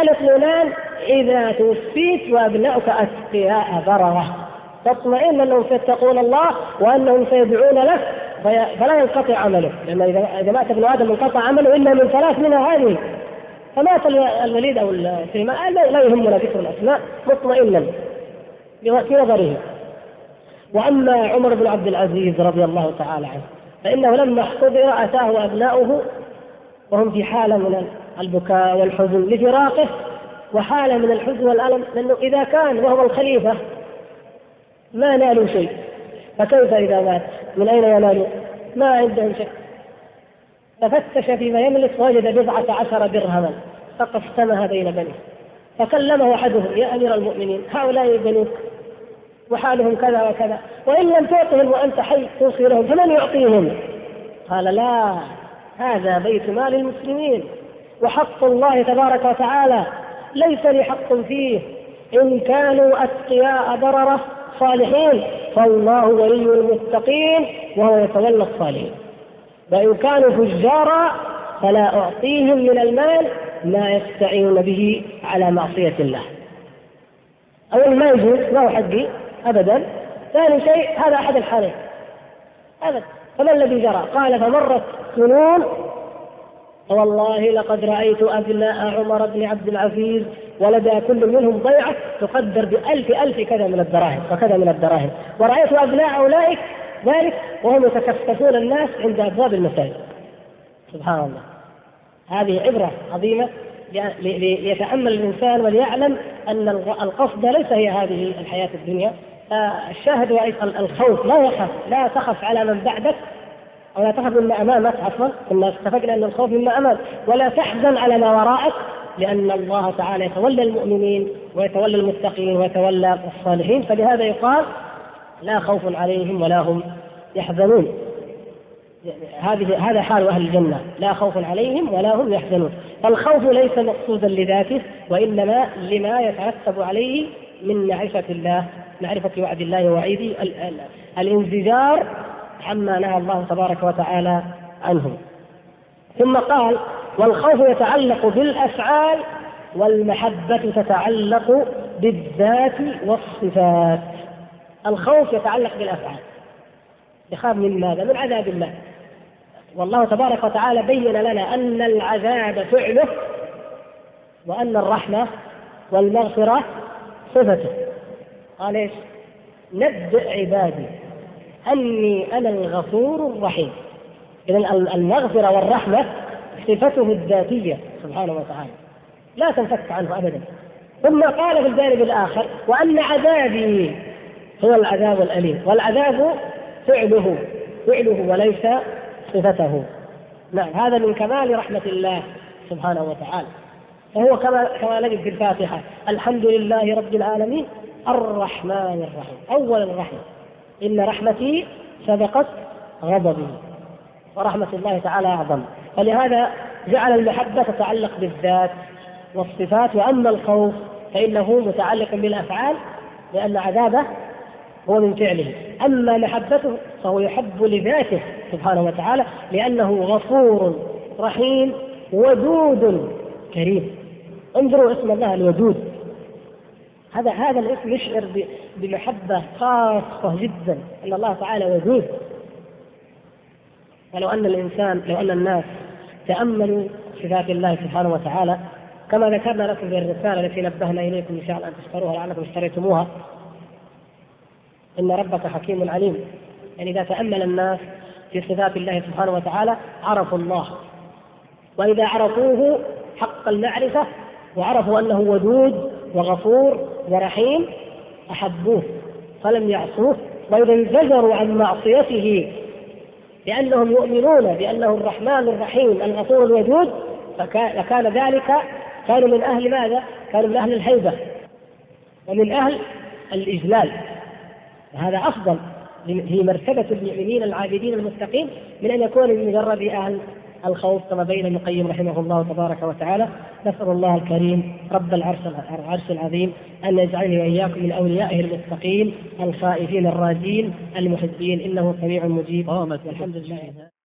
Speaker 1: الاطمئنان إذا توفيت وابنائك أتقياء برره تطمئن أنهم سيتقون الله وأنهم سيدعون لك فلا ينقطع عمله. لأن اذا مات ابن آدم انقطع عمله إلا من ثلاث منها هذه. فمات الوليد أو السليمان لا يهمنا ذكر الأسماء مطمئنا في نظره. وأما عمر بن عبد العزيز رضي الله تعالى عنه فإنه لما احتضر أتاه أبناؤه وهم في حالة من البكاء والحزن لفراقه وحالة من الحزن والألم لأنه إذا كان وهو الخليفة ما نالوا شيء فكيف إذا مات؟ من أين ينالوا؟ ما عندهم شيء ففتش فيما يملك وجد بضعة عشر درهما فقسمها بين بنيه فكلمه أحدهم يا أمير المؤمنين هؤلاء بنوك وحالهم كذا وكذا وإن لم تعطهم وأنت حي توصي لهم فمن يعطيهم؟ قال لا هذا بيت مال المسلمين وحق الله تبارك وتعالى ليس لي حق فيه إن كانوا أتقياء برره صالحين فالله ولي المتقين وهو يتولى الصالحين. وإن كانوا فجارا فلا أعطيهم من المال ما يستعينون به على معصية الله. اولا ما يجوز ما هو حقي؟ ابدا. ثاني شيء هذا أحد الحالين. ابدا. فما الذي جرى؟ قال فمرت سنون. والله لقد رأيت أبناء عمر بن عبد العزيز ولدى كل منهم ضيعة تقدر بألف ألف كذا من الدراهم وكذا من الدراهم. ورأيت أبناء أولئك ذلك وهم يتكففون الناس عند أبواب المساجد. سبحان الله. هذه عبرة عظيمة ليتأمل الإنسان وليعلم أن القصد ليس هي هذه الحياة الدنيا. الشاهد الخوف لا يخف لا تخف على من بعدك. أو لا تخف مما أمامك عفوا كنا اتفقنا أن الخوف مما أمامك. ولا تحزن على ما وراءك لأن الله تعالى يتولى المؤمنين ويتولى المتقين ويتولى الصالحين. فلهذا يقال لا خوف عليهم ولا هم يحزنون. هذه هذا حال أهل الجنة. لا خوف عليهم ولا هم يحزنون. فالخوف ليس مقصودا لذاته وإنما لما يترتب عليه من معرفة الله معرفة وعد الله ووعيده الانزجار عما نهى الله تبارك وتعالى عنه ثم قال والخوف يتعلق بالأفعال والمحبة تتعلق بالذات والصفات. الخوف يتعلق بالأفعال. يخاف من ماذا؟ من عذاب الله. والله تبارك وتعالى بين لنا أن العذاب فعله وأن الرحمة والمغفرة صفته. قال إيش؟ نبئ عبادي. أني أنا الغفور الرحيم. اذا المغفرة والرحمة صفته الذاتية سبحانه وتعالى. لا تنفك عنه ابدا. ثم قال في الجانب الآخر وأن عذابي هو العذاب الأليم. والعذاب فعله فعله وليس صفته. نعم هذا من كمال رحمة الله سبحانه وتعالى. فهو كما كما نجد في الفاتحة. الحمد لله رب العالمين الرحمن الرحيم. أول الرحمة. إن رحمتي سبقت غضبي ورحمة الله تعالى أعظم. فلهذا جعل المحبة تتعلق بالذات والصفات وأما الخوف فإنه متعلق بالأفعال لأن عذابه هو من فعله. أما محبته فهو يحب لذاته سبحانه وتعالى لأنه غفور رحيم ودود كريم. انظروا اسم الله الودود. هذا هذا الاسم يشعر بمحبة خاصة جدا إن الله تعالى ودود ولو أن الإنسان لو أن الناس تأملوا صفات الله سبحانه وتعالى كما ذكرنا لكم في الرسالة التي نبهنا إليكم إن شاء الله أن تشتروها لعلكم اشتريتموها. إن ربك حكيم عليم. يعني إذا تأمل الناس في صفات الله سبحانه وتعالى عرفوا الله. وإذا عرفوه حق المعرفة وعرفوا أنه ودود وغفور ورحيم أحبوه فلم يعصوه واذا انزجروا عن معصيته لانهم يؤمنون بأنه الرحمن الرحيم الغفور الودود فكان ذلك كانوا من أهل ماذا؟ كانوا من أهل الهيبة ومن أهل الإجلال هذا أفضل في مرتبة المؤمنين العابدين المتقين من أن يكون من مجرد أهل الخوف كما بين ابن القيم رحمه الله تبارك وتعالى. نسأل الله الكريم رب العرش العرش العظيم أن يجعلني وإياكم من اوليائه المتقين الخائفين الراجين المحبين إنه سميع مجيب. والحمد لله